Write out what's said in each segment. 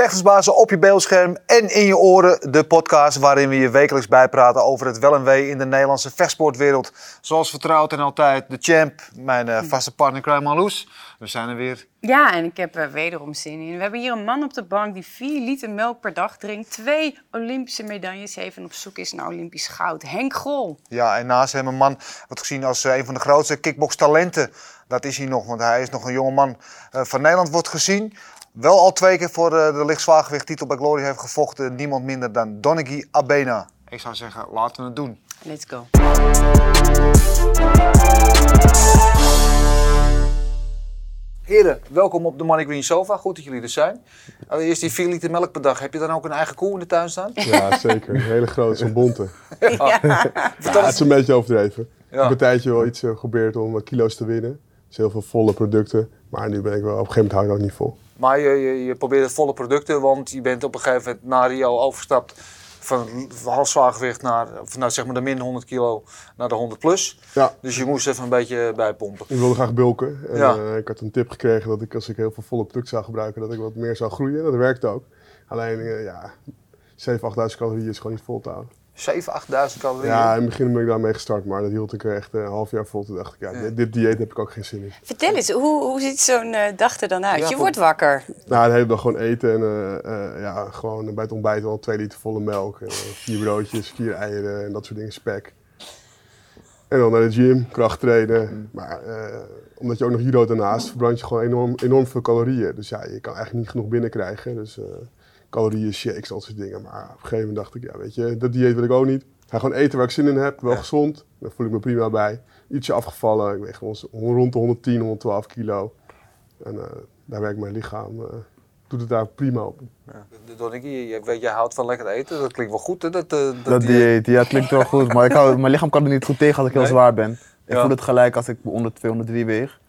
Vechtersbazen op je beeldscherm en in je oren. De podcast waarin we je wekelijks bijpraten over het wel en wee in de Nederlandse vechtsportwereld. Zoals vertrouwd en altijd de champ, mijn uh, vaste partner Krijn Marloes. We zijn er weer. Ja, en ik heb er wederom zin in. We hebben hier een man op de bank die 4 liter melk per dag drinkt. Twee Olympische medailles heeft en op zoek is naar Olympisch goud. Henk Grol. Ja, en naast hem een man wordt gezien als uh, een van de grootste kickbox-talenten. Dat is hij nog, want hij is nog een jonge man uh, van Nederland wordt gezien. Wel al twee keer voor de, de lichtzwaargewicht titel bij Glory heeft gevochten. Niemand minder dan Donnegy Abena. Ik zou zeggen, laten we het doen. Let's go. Heren, welkom op de Money Green Sofa. Goed dat jullie er zijn. Allereerst die 4 liter melk per dag. Heb je dan ook een eigen koe in de tuin staan? Ja, zeker. Een hele grote, zo'n bonte. Ja. Ja, het is een beetje overdreven. Ik heb een tijdje wel iets uh, geprobeerd om wat kilo's te winnen. Dus heel veel volle producten. Maar nu ben ik wel, op een gegeven moment hou ik dat niet vol. Maar je, je, je probeert het volle producten, want je bent op een gegeven moment naar Rio overgestapt van half zwaargewicht naar, naar zeg maar de min 100 kilo naar de 100 plus. Ja. Dus je moest even een beetje bijpompen. Ik wilde graag bulken. En, Ja. eh, ik had een tip gekregen dat ik als ik heel veel volle producten zou gebruiken, dat ik wat meer zou groeien. Dat werkt ook. Alleen, eh, ja, 7.000, 8.000 calorieën is gewoon niet vol te houden. 7, 8000 calorieën. Ja, in het begin ben ik daarmee gestart, maar dat hield ik er echt eh, een half jaar vol. Toen dacht ik, ja, Ja. Dit, dit dieet heb ik ook geen zin in. Vertel eens, hoe, hoe ziet zo'n eh, dag er dan uit? Ja, je wordt wakker. Nou, de hele dag gewoon eten en eh, eh, ja, gewoon bij het ontbijt wel twee liter volle melk. eh, vier broodjes, vier eieren en dat soort dingen, spek. En dan naar de gym, kracht trainen. Maar eh, omdat je ook nog judo daarnaast, verbrand je gewoon enorm, enorm veel calorieën. Dus ja, je kan eigenlijk niet genoeg binnenkrijgen. Dus eh, calorieën, shakes, dat soort dingen. Maar op een gegeven moment dacht ik, ja weet je, dat dieet wil ik ook niet. Ga gewoon eten waar ik zin in heb, wel Ja. gezond. Daar voel ik me prima bij. Ietsje afgevallen, ik weeg gewoon rond de 110, 112 kilo. En eh, daar werkt mijn lichaam, eh, doet het daar prima op. Ja. Je weet, jij houdt van lekker eten. Dat klinkt wel goed, hè? Dat, eh, dat, Dat dieet, ja, het klinkt wel goed. Maar ik hou, mijn lichaam kan er niet goed tegen als ik heel Nee? zwaar ben. Ik Ja. voel het gelijk als ik onder 203 weeg.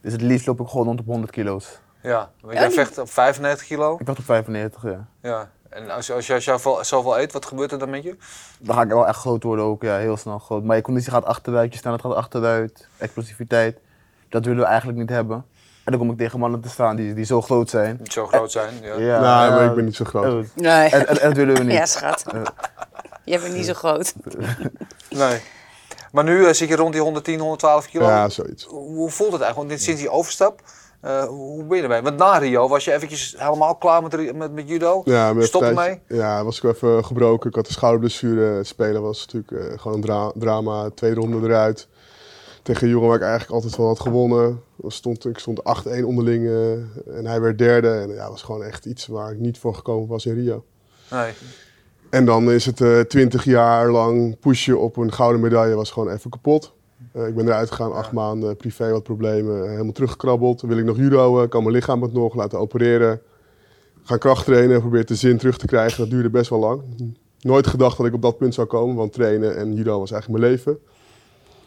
Dus het liefst loop ik gewoon rond op 100 kilo's. Ja, want jij die- vecht op 95 kilo. Ik wacht op 95, ja. Ja. En als je, als je zoveel, zoveel eet, wat gebeurt er dan met je? Dan ga ik wel echt groot worden ook, ja, heel snel groot. Maar je conditie gaat achteruit, je snelheid gaat achteruit, explosiviteit. Dat willen we eigenlijk niet hebben. En dan kom ik tegen mannen te staan die, die zo groot zijn. Niet zo groot zijn. Ja. Ja, nou, maar ik ben niet zo groot. Nee. En, en, en dat willen we niet. Ja, schat. Je bent niet zo groot. Nee. Maar nu eh, zit je rond die 110, 112 kilo. Ja, zoiets. Hoe voelt het eigenlijk? Want dit- sinds die overstap, eh, hoe ben je erbij? Want na Rio was je eventjes helemaal klaar met, met, met judo. Ja, met Stop ermee? Ja, was ik even gebroken. Ik had een schouderblessure. Het spelen was natuurlijk eh, gewoon een dra- drama. Tweede ronde eruit. Tegen een jongen waar ik eigenlijk altijd wel had gewonnen. Stond, ik stond 8-1 onderling eh, en hij werd derde. En ja, dat was gewoon echt iets waar ik niet voor gekomen was in Rio. Nee. En dan is het 20 jaar lang pushen op een gouden medaille was gewoon even kapot. Eh, ik ben eruit gegaan, acht maanden, privé wat problemen, eh, helemaal teruggekrabbeld. Wil ik nog judo, kan mijn lichaam het nog laten opereren. Gaan kracht trainen, probeer de zin terug te krijgen. Dat duurde best wel lang. Nooit gedacht dat ik op dat punt zou komen, want trainen en judo was eigenlijk mijn leven.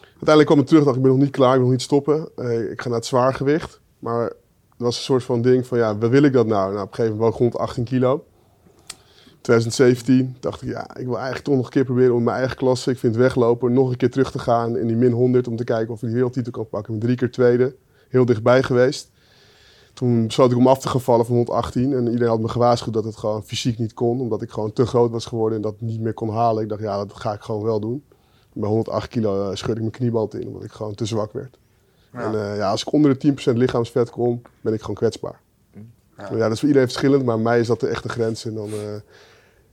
Uiteindelijk kwam ik terug, dacht ik ben nog niet klaar, ik wil nog niet stoppen. Eh, ik ga naar het zwaargewicht. Maar het was een soort van ding van, ja, waar wil ik dat nou? nou op een gegeven moment rond 18 kilo. 2017 dacht ik, ja, ik wil eigenlijk toch nog een keer proberen om mijn eigen klasse, ik vind weglopen, nog een keer terug te gaan in die min 100 om te kijken of ik die wereldtitel kan pakken. Ik ben drie keer tweede, heel dichtbij geweest. Toen besloot ik om af te gaan vallen van 118 en iedereen had me gewaarschuwd dat het gewoon fysiek niet kon, omdat ik gewoon te groot was geworden en dat niet meer kon halen. Ik dacht, ja, dat ga ik gewoon wel doen. Bij 108 kilo eh, scheurde ik mijn knieband in, omdat ik gewoon te zwak werd. Ja. En eh, ja, als ik onder de 10% lichaamsvet kom, ben ik gewoon kwetsbaar. Ja. Ja. dat is voor iedereen verschillend, maar bij mij is dat de echte grens. En dan eh,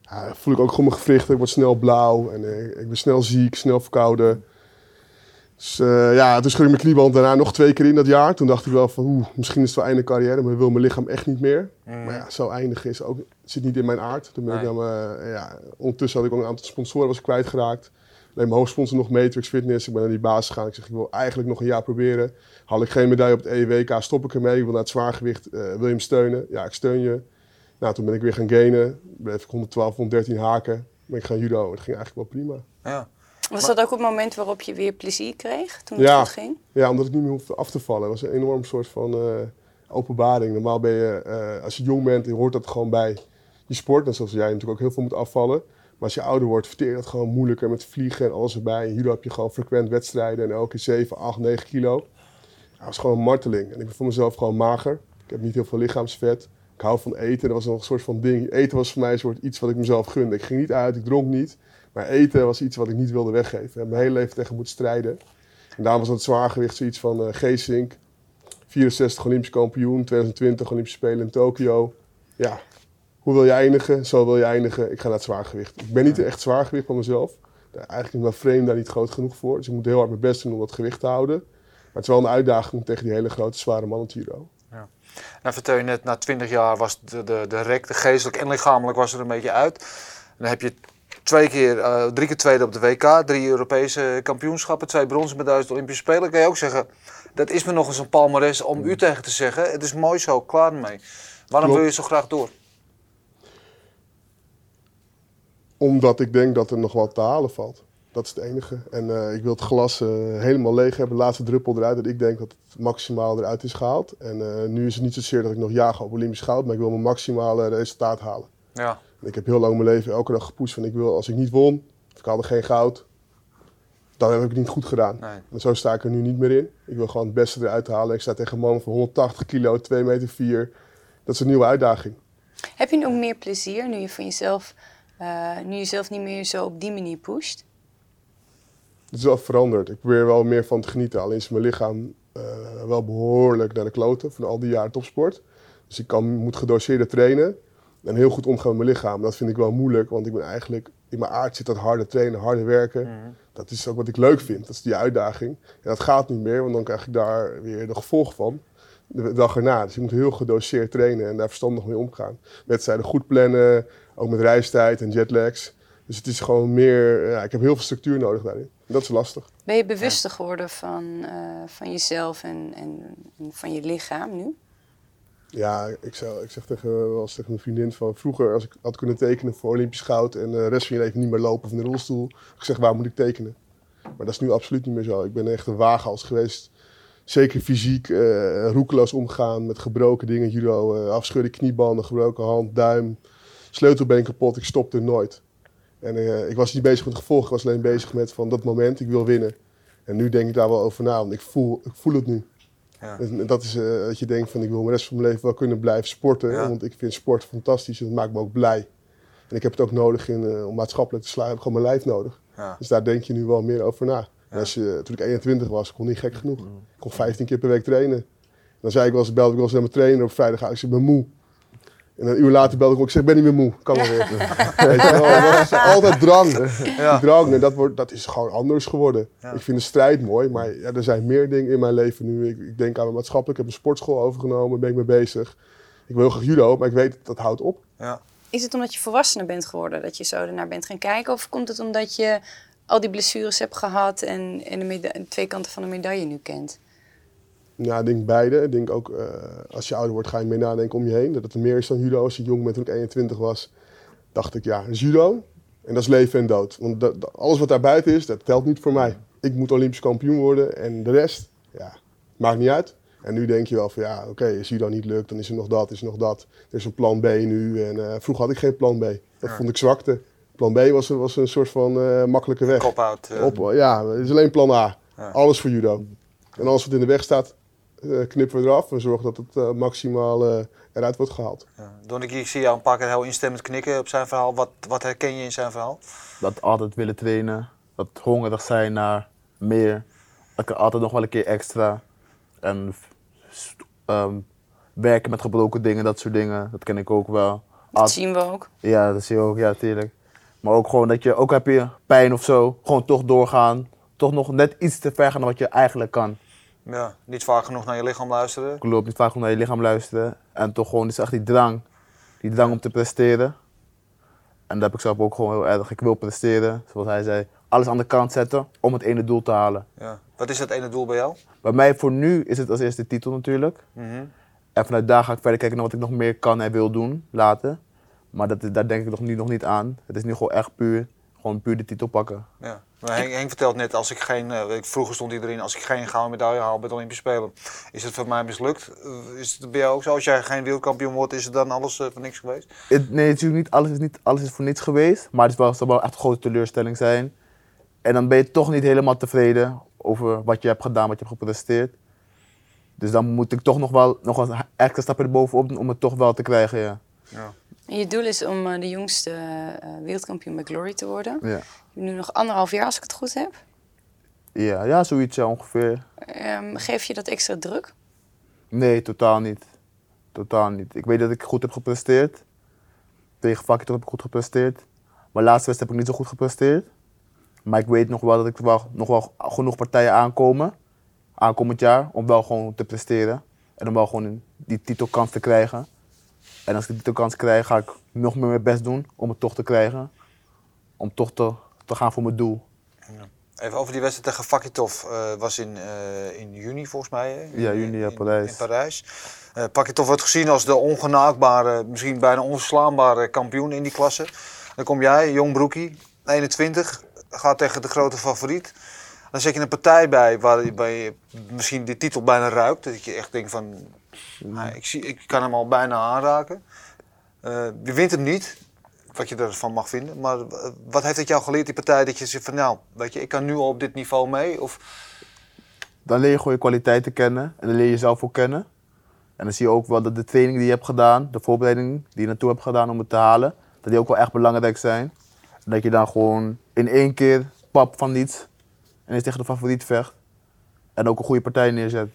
ja, voel ik ook gewoon mijn gewrichten. Ik word snel blauw en eh, ik ben snel ziek, snel verkouden. Dus eh, ja, toen schudde ik mijn knieband daarna nog twee keer in dat jaar. Toen dacht ik wel van, oeh, misschien is het wel einde carrière, maar wil mijn lichaam echt niet meer. Maar ja, zo eindigen is ook, zit niet in mijn aard. Toen ben ik dan, eh, ja, ondertussen had ik ook een aantal sponsoren was ik kwijtgeraakt. Alleen mijn hoofdsponsor nog Matrix Fitness. Ik ben naar die baas gegaan. Ik zeg, ik wil eigenlijk nog een jaar proberen. Haal ik geen medaille op het EWK, stop ik ermee. Ik wil naar het zwaargewicht. Wil je me steunen? Ja, ik steun je. Nou, toen ben ik weer gaan gainen. Bleef ik 112, 113 haken. Ben ik gaan judo. Het ging eigenlijk wel prima. Ja. Was dat ook het moment waarop je weer plezier kreeg? Toen Ja. het goed ging? Ja, omdat ik niet meer hoefde af te vallen. Het was een enorm soort van eh, openbaring. Normaal ben je, eh, als je jong bent, je hoort dat gewoon bij je sport. Net zoals jij natuurlijk ook heel veel moet afvallen. Maar als je ouder wordt, verteer je dat gewoon moeilijker met vliegen en alles erbij. En judo heb je gewoon frequent wedstrijden en elke keer 7, 8, 9 kilo. Dat was gewoon een marteling. En ik ben voor mezelf gewoon mager. Ik heb niet heel veel lichaamsvet. Ik hou van eten, dat was nog een soort van ding. Eten was voor mij een soort iets wat ik mezelf gunde. Ik ging niet uit, ik dronk niet. Maar eten was iets wat ik niet wilde weggeven. Ik heb mijn hele leven tegen moeten strijden. En daarom was het zwaargewicht zoiets van Geesink. 64 Olympisch kampioen, 2020 Olympische Spelen in Tokio. Ja, hoe wil je eindigen? Zo wil je eindigen. Ik ga naar het zwaargewicht. Ik ben niet echt zwaargewicht van mezelf. Eigenlijk is mijn frame daar niet groot genoeg voor. Dus ik moet heel hard mijn best doen om dat gewicht te houden. Maar het is wel een uitdaging tegen die hele grote, zware mannen Giro. Nou vertel je net, na 20 jaar was de, de, de rek, de geestelijk en lichamelijk was er een beetje uit. En dan heb je twee keer, eh, drie keer tweede op de WK, drie Europese kampioenschappen, twee bronzen medailles de Olympische Spelen. Kan je ook zeggen, dat is me nog eens een palmares om u tegen te zeggen. Het is mooi zo, klaar mee. Waarom wil je zo graag door? Omdat ik denk dat er nog wat te halen valt. Dat is het enige. En eh, ik wil het glas eh, helemaal leeg hebben, de laatste druppel eruit. Dat ik denk dat het maximaal eruit is gehaald. En eh, nu is het niet zozeer dat ik nog jaag op Olympisch goud, maar ik wil mijn maximale resultaat halen. Ja, En ik heb heel lang mijn leven elke dag gepusht van ik wil, als ik niet won, of ik haalde geen goud, dan heb ik het niet goed gedaan. nee. En zo sta ik er nu niet meer in. Ik wil gewoon het beste eruit halen. Ik sta tegen een man van 180 kilo, 2 meter 4. Dat is een nieuwe uitdaging. Heb je nu ook meer plezier nu je van jezelf, eh, nu je zelf niet meer zo op die manier pusht? Het is wel veranderd. Ik probeer wel meer van te genieten. Alleen is mijn lichaam eh, wel behoorlijk naar de kloten van al die jaren topsport. Dus ik kan, moet gedoseerder trainen en heel goed omgaan met mijn lichaam. Dat vind ik wel moeilijk, want ik ben eigenlijk in mijn aard zit dat harde trainen, harde werken. Mhm. Dat is ook wat ik leuk vind. Dat is die uitdaging. En dat gaat niet meer, want dan krijg ik daar weer de gevolgen van. De dag erna. Dus je moet heel gedoseerd trainen en daar verstandig mee omgaan. Wedstrijden goed plannen, ook met reistijd en jetlags. Dus het is gewoon meer, ja, ik heb heel veel structuur nodig daarin. Dat is lastig. Ben je bewuster geworden van, eh, van jezelf en, en, en van je lichaam nu? Ja, ik, zou, ik zeg tegen, wel eens tegen mijn vriendin van vroeger, als ik had kunnen tekenen voor Olympisch goud en de rest van je leven niet meer lopen of in de rolstoel, ik zeg waar moet ik tekenen? Maar dat is nu absoluut niet meer zo. Ik ben echt een waaghals geweest. Zeker fysiek, eh roekeloos omgaan met gebroken dingen, judo, eh kniebanden, gebroken hand, duim, sleutelbeen kapot. Ik stopte nooit. En eh, ik was niet bezig met het gevolg, ik was alleen bezig met van dat moment, ik wil winnen. En nu denk ik daar wel over na, want ik voel, ik voel het nu. Ja. En dat is eh, dat je denkt van ik wil mijn rest van mijn leven wel kunnen blijven sporten. Ja. Want ik vind sport fantastisch en dat maakt me ook blij. En ik heb het ook nodig in, eh, om maatschappelijk te sluiten. Ik heb gewoon mijn lijf nodig. Ja. Dus daar denk je nu wel meer over na. En als je, toen ik 21 was, kon ik niet gek genoeg. Ik kon 15 keer per week trainen. En dan zei ik wel eens, belde ik wel eens naar mijn trainer op vrijdag. Ik zeg, ik ben moe. En een uur later belde ik ook, ik zeg, ben niet meer moe. Kan wel weer. Weet je wel, dat is altijd drang. Ja. Die drang, en dat, wordt, dat is gewoon anders geworden. Ja. Ik vind de strijd mooi, maar ja, er zijn meer dingen in mijn leven nu. Ik, ik denk aan mijn maatschappelijk, ik heb een sportschool overgenomen, ben ik mee bezig. Ik wil heel graag judo, maar ik weet dat dat houdt op. Ja. Is het omdat je volwassener bent geworden dat je zo ernaar bent gaan kijken? Of komt het omdat je al die blessures hebt gehad en, en de en twee kanten van de medaille nu kent? Ja, ik denk beide. Ik denk ook, eh, als je ouder wordt, ga je meer nadenken om je heen. Dat het er meer is dan judo. Als je jong bent, toen ik 21 was, dacht ik, ja, judo. En dat is leven en dood. Want dat, dat- alles wat daar buiten is, dat telt niet voor mij. Ik moet Olympisch kampioen worden en de rest, ja, maakt niet uit. En nu denk je wel van, ja, oké, als judo niet lukt, dan is er nog dat, is er nog dat. Er is een plan B nu. En eh, vroeger had ik geen plan B. Dat Ja. vond ik zwakte. Plan B was, was een soort van eh, makkelijke weg. Op, ja, het is alleen plan A. Ja. Alles voor judo. En alles wat in de weg staat, knippen we eraf en zorgen dat het eh, maximaal eh, eruit wordt gehaald. Ja. Donnie, ik zie jou een paar keer heel instemmend knikken op zijn verhaal. Wat, wat herken je in zijn verhaal? Dat altijd willen trainen, dat hongerig zijn naar meer. Dat altijd nog wel een keer extra. En ehm, werken met gebroken dingen, dat soort dingen, dat ken ik ook wel. Dat Altijd- zien we ook. Ja, dat zie je ook, ja, tuurlijk. Maar ook gewoon dat je, ook heb je pijn of zo, gewoon toch doorgaan. Toch nog net iets te ver gaan dan wat je eigenlijk kan. Ja, niet vaak genoeg naar je lichaam luisteren. Ik loop niet vaak gewoon naar je lichaam luisteren. En toch gewoon, is echt die drang. Die drang om te presteren. En dat heb ik zelf ook gewoon heel erg. Ik wil presteren, zoals hij zei. Alles aan de kant zetten om het ene doel te halen. Ja. Wat is dat ene doel bij jou? Bij mij voor nu is het als eerste titel natuurlijk. Mhm. En vanuit daar ga ik verder kijken naar wat ik nog meer kan en wil doen later. Maar dat, daar denk ik nog niet, nog niet aan. Het is nu gewoon echt puur, gewoon puur de titel pakken. Ja. Maar Henk, Henk vertelt net, als ik geen, eh, vroeger stond erin, als ik geen gouden medaille haal bij de Olympische Spelen, is het voor mij mislukt. Eh, is het bij jou ook zo? Als jij geen wereldkampioen wordt, is het dan alles eh, voor niks geweest? Nee, natuurlijk niet alles, is niet. alles is voor niets geweest. Maar het is wel, zal wel echt een grote teleurstelling zijn. En dan ben je toch niet helemaal tevreden over wat je hebt gedaan, wat je hebt gepresteerd. Dus dan moet ik toch nog wel nog een extra stapje erbovenop doen om het toch wel te krijgen, ja. En je doel is om eh, de jongste eh, wereldkampioen bij Glory te worden. Ja, nu nog anderhalf jaar als ik het goed heb. ja, ja zoiets ja, ongeveer. Ehm, geef je dat extra druk? Nee, totaal niet. Totaal niet. Ik weet dat ik goed heb gepresteerd. Tegen Vakito heb ik goed gepresteerd. Maar laatste wedstrijd heb ik niet zo goed gepresteerd. Maar ik weet nog wel dat ik wel, nog wel genoeg partijen aankomen. Aankomend jaar. Om wel gewoon te presteren. En om wel gewoon die titelkans te krijgen. En als ik die titelkans krijg, ga ik nog meer mijn best doen om het toch te krijgen. Om toch te, te gaan voor mijn doel. Even over die wedstrijd tegen Fakitov. eh was in, eh, in juni volgens mij. hè? Ja, juni, in- Parijs. In Parijs. Fakitov wordt gezien als de ongenaakbare, misschien bijna onverslaanbare kampioen in die klasse. Dan kom jij, jong broekie, 21, gaat tegen de grote favoriet. Dan zet je een partij bij waar je misschien de titel bijna ruikt. Dat je echt denkt van, ik, zie, ik kan hem al bijna aanraken. Eh, je wint hem niet, wat je ervan mag vinden. Maar eh, wat heeft het jou geleerd, die partij, dat je zegt van nou, weet je, ik kan nu al op dit niveau mee? Of, dan leer je gewoon je kwaliteiten kennen en dan leer je jezelf ook kennen. En dan zie je ook wel dat de training die je hebt gedaan, de voorbereiding die je naartoe hebt gedaan om het te halen, dat die ook wel echt belangrijk zijn. Dat je dan gewoon in één keer pap van niets en eens tegen de favoriet vecht. En ook een goede partij neerzet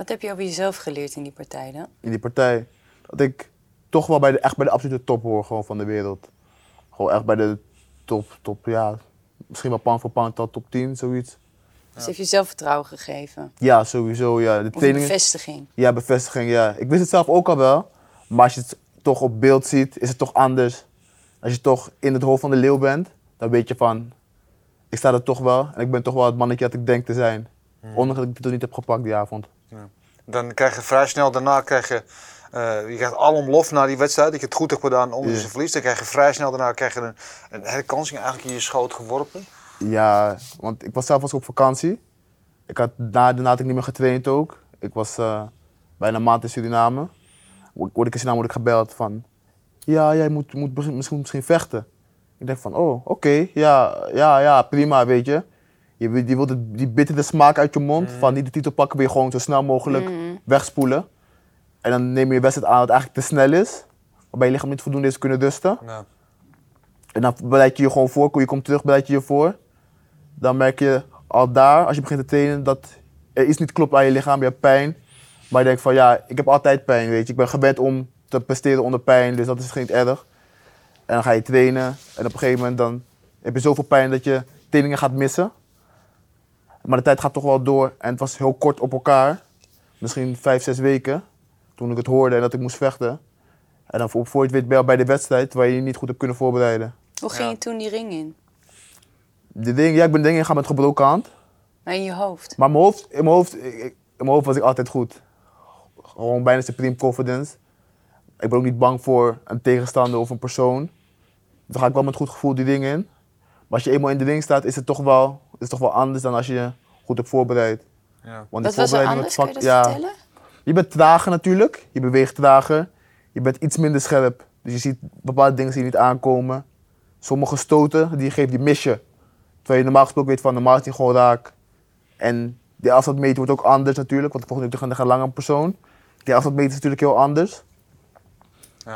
Wat heb je over jezelf geleerd in die partij dan? in die partij. Dat ik toch wel bij de, echt bij de absolute top hoor gewoon van de wereld. Gewoon echt bij de top, top ja, misschien wel pound voor pound tot top 10, zoiets. Dus heeft je zelfvertrouwen gegeven? Ja, sowieso, ja. De Of een trainingen... bevestiging? Ja, bevestiging, ja. Ik wist het zelf ook al wel. Maar als je het toch op beeld ziet, is het toch anders. Als je toch in het hoofd van de leeuw bent, dan weet je van... Ik sta er toch wel en ik ben toch wel het mannetje dat ik denk te zijn. Ondanks dat ik het er niet heb gepakt die avond. Dan krijg je vrij snel daarna, krijg je, eh, je krijgt alom lof na die wedstrijd, dat je het goed hebt gedaan onder Ja. ze verlies. Dan krijg je vrij snel daarna krijg je een, een herkansing eigenlijk in je schoot geworpen. Ja, want ik was zelf was op vakantie. Ik had, na, daarna had ik niet meer getraind ook. Ik was eh, bijna een maand in Suriname. Word ik in Suriname word ik gebeld van... Ja, jij moet, moet misschien, misschien vechten. Ik denk van, oh, oké, ja, ja, ja, prima, weet je. Je, wil- je wilt het- die bittere smaak uit je mond. Van niet de titel pakken, wil je gewoon zo snel mogelijk wegspoelen. En dan neem je je wedstrijd aan dat het eigenlijk te snel is. Waarbij je lichaam niet voldoende is kunnen rusten. Ja. En dan bereid je je gewoon voor, je komt terug, bereid je je voor. Dan merk je al daar, als je begint te trainen, dat er iets niet klopt aan je lichaam, je hebt pijn. Maar je denkt van ja, ik heb altijd pijn, weet je. Ik ben gewend om te presteren onder pijn, dus dat is geen erg. En dan ga je trainen en op een gegeven moment dan heb je zoveel pijn dat je trainingen gaat missen. Maar de tijd gaat toch wel door en het was heel kort op elkaar. Misschien vijf, zes weken toen ik het hoorde en dat ik moest vechten. En dan voor, voor je het weet bij de wedstrijd waar je je niet goed hebt kunnen voorbereiden. Hoe ging je toen die ring in? De ding, ja, ik ben dingen ingegaan met gebroken hand. Maar in je hoofd? Maar mijn hoofd, in, mijn hoofd, in mijn hoofd was ik altijd goed. Gewoon bijna supreme confidence. Ik ben ook niet bang voor een tegenstander of een persoon. Dan ga ik wel met goed gevoel die dingen in. Maar als je eenmaal in de ring staat, is het toch wel, is toch wel anders dan als je je goed hebt voorbereid. Ja. Want Wat die was er voorbereiding anders? met Kun je dat vak- vertellen? Je bent trager natuurlijk, je beweegt trager, je bent iets minder scherp. Dus je ziet bepaalde dingen je niet aankomen. Sommige stoten die je geeft, die mis je. Terwijl je normaal gesproken weet van normaal is die gewoon raak. En die afstandmeter wordt ook anders natuurlijk, want volgende keer tegen een lange persoon. Die afstandmeter is natuurlijk heel anders.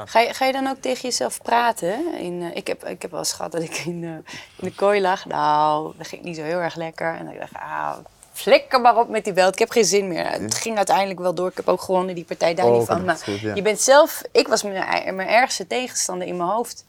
Ga je, ga je dan ook tegen jezelf praten? In, eh, ik, heb, ik heb wel eens gehad dat ik in, eh, in de kooi lag. Nou, dat ging niet zo heel erg lekker. En ik dacht, ah, flikker maar op met die belt. Ik heb geen zin meer. Het ging uiteindelijk wel door. Ik heb ook gewonnen die partij daar Oh, niet van. Maar goed, ja. je bent zelf... Ik was mijn, mijn ergste tegenstander in mijn hoofd.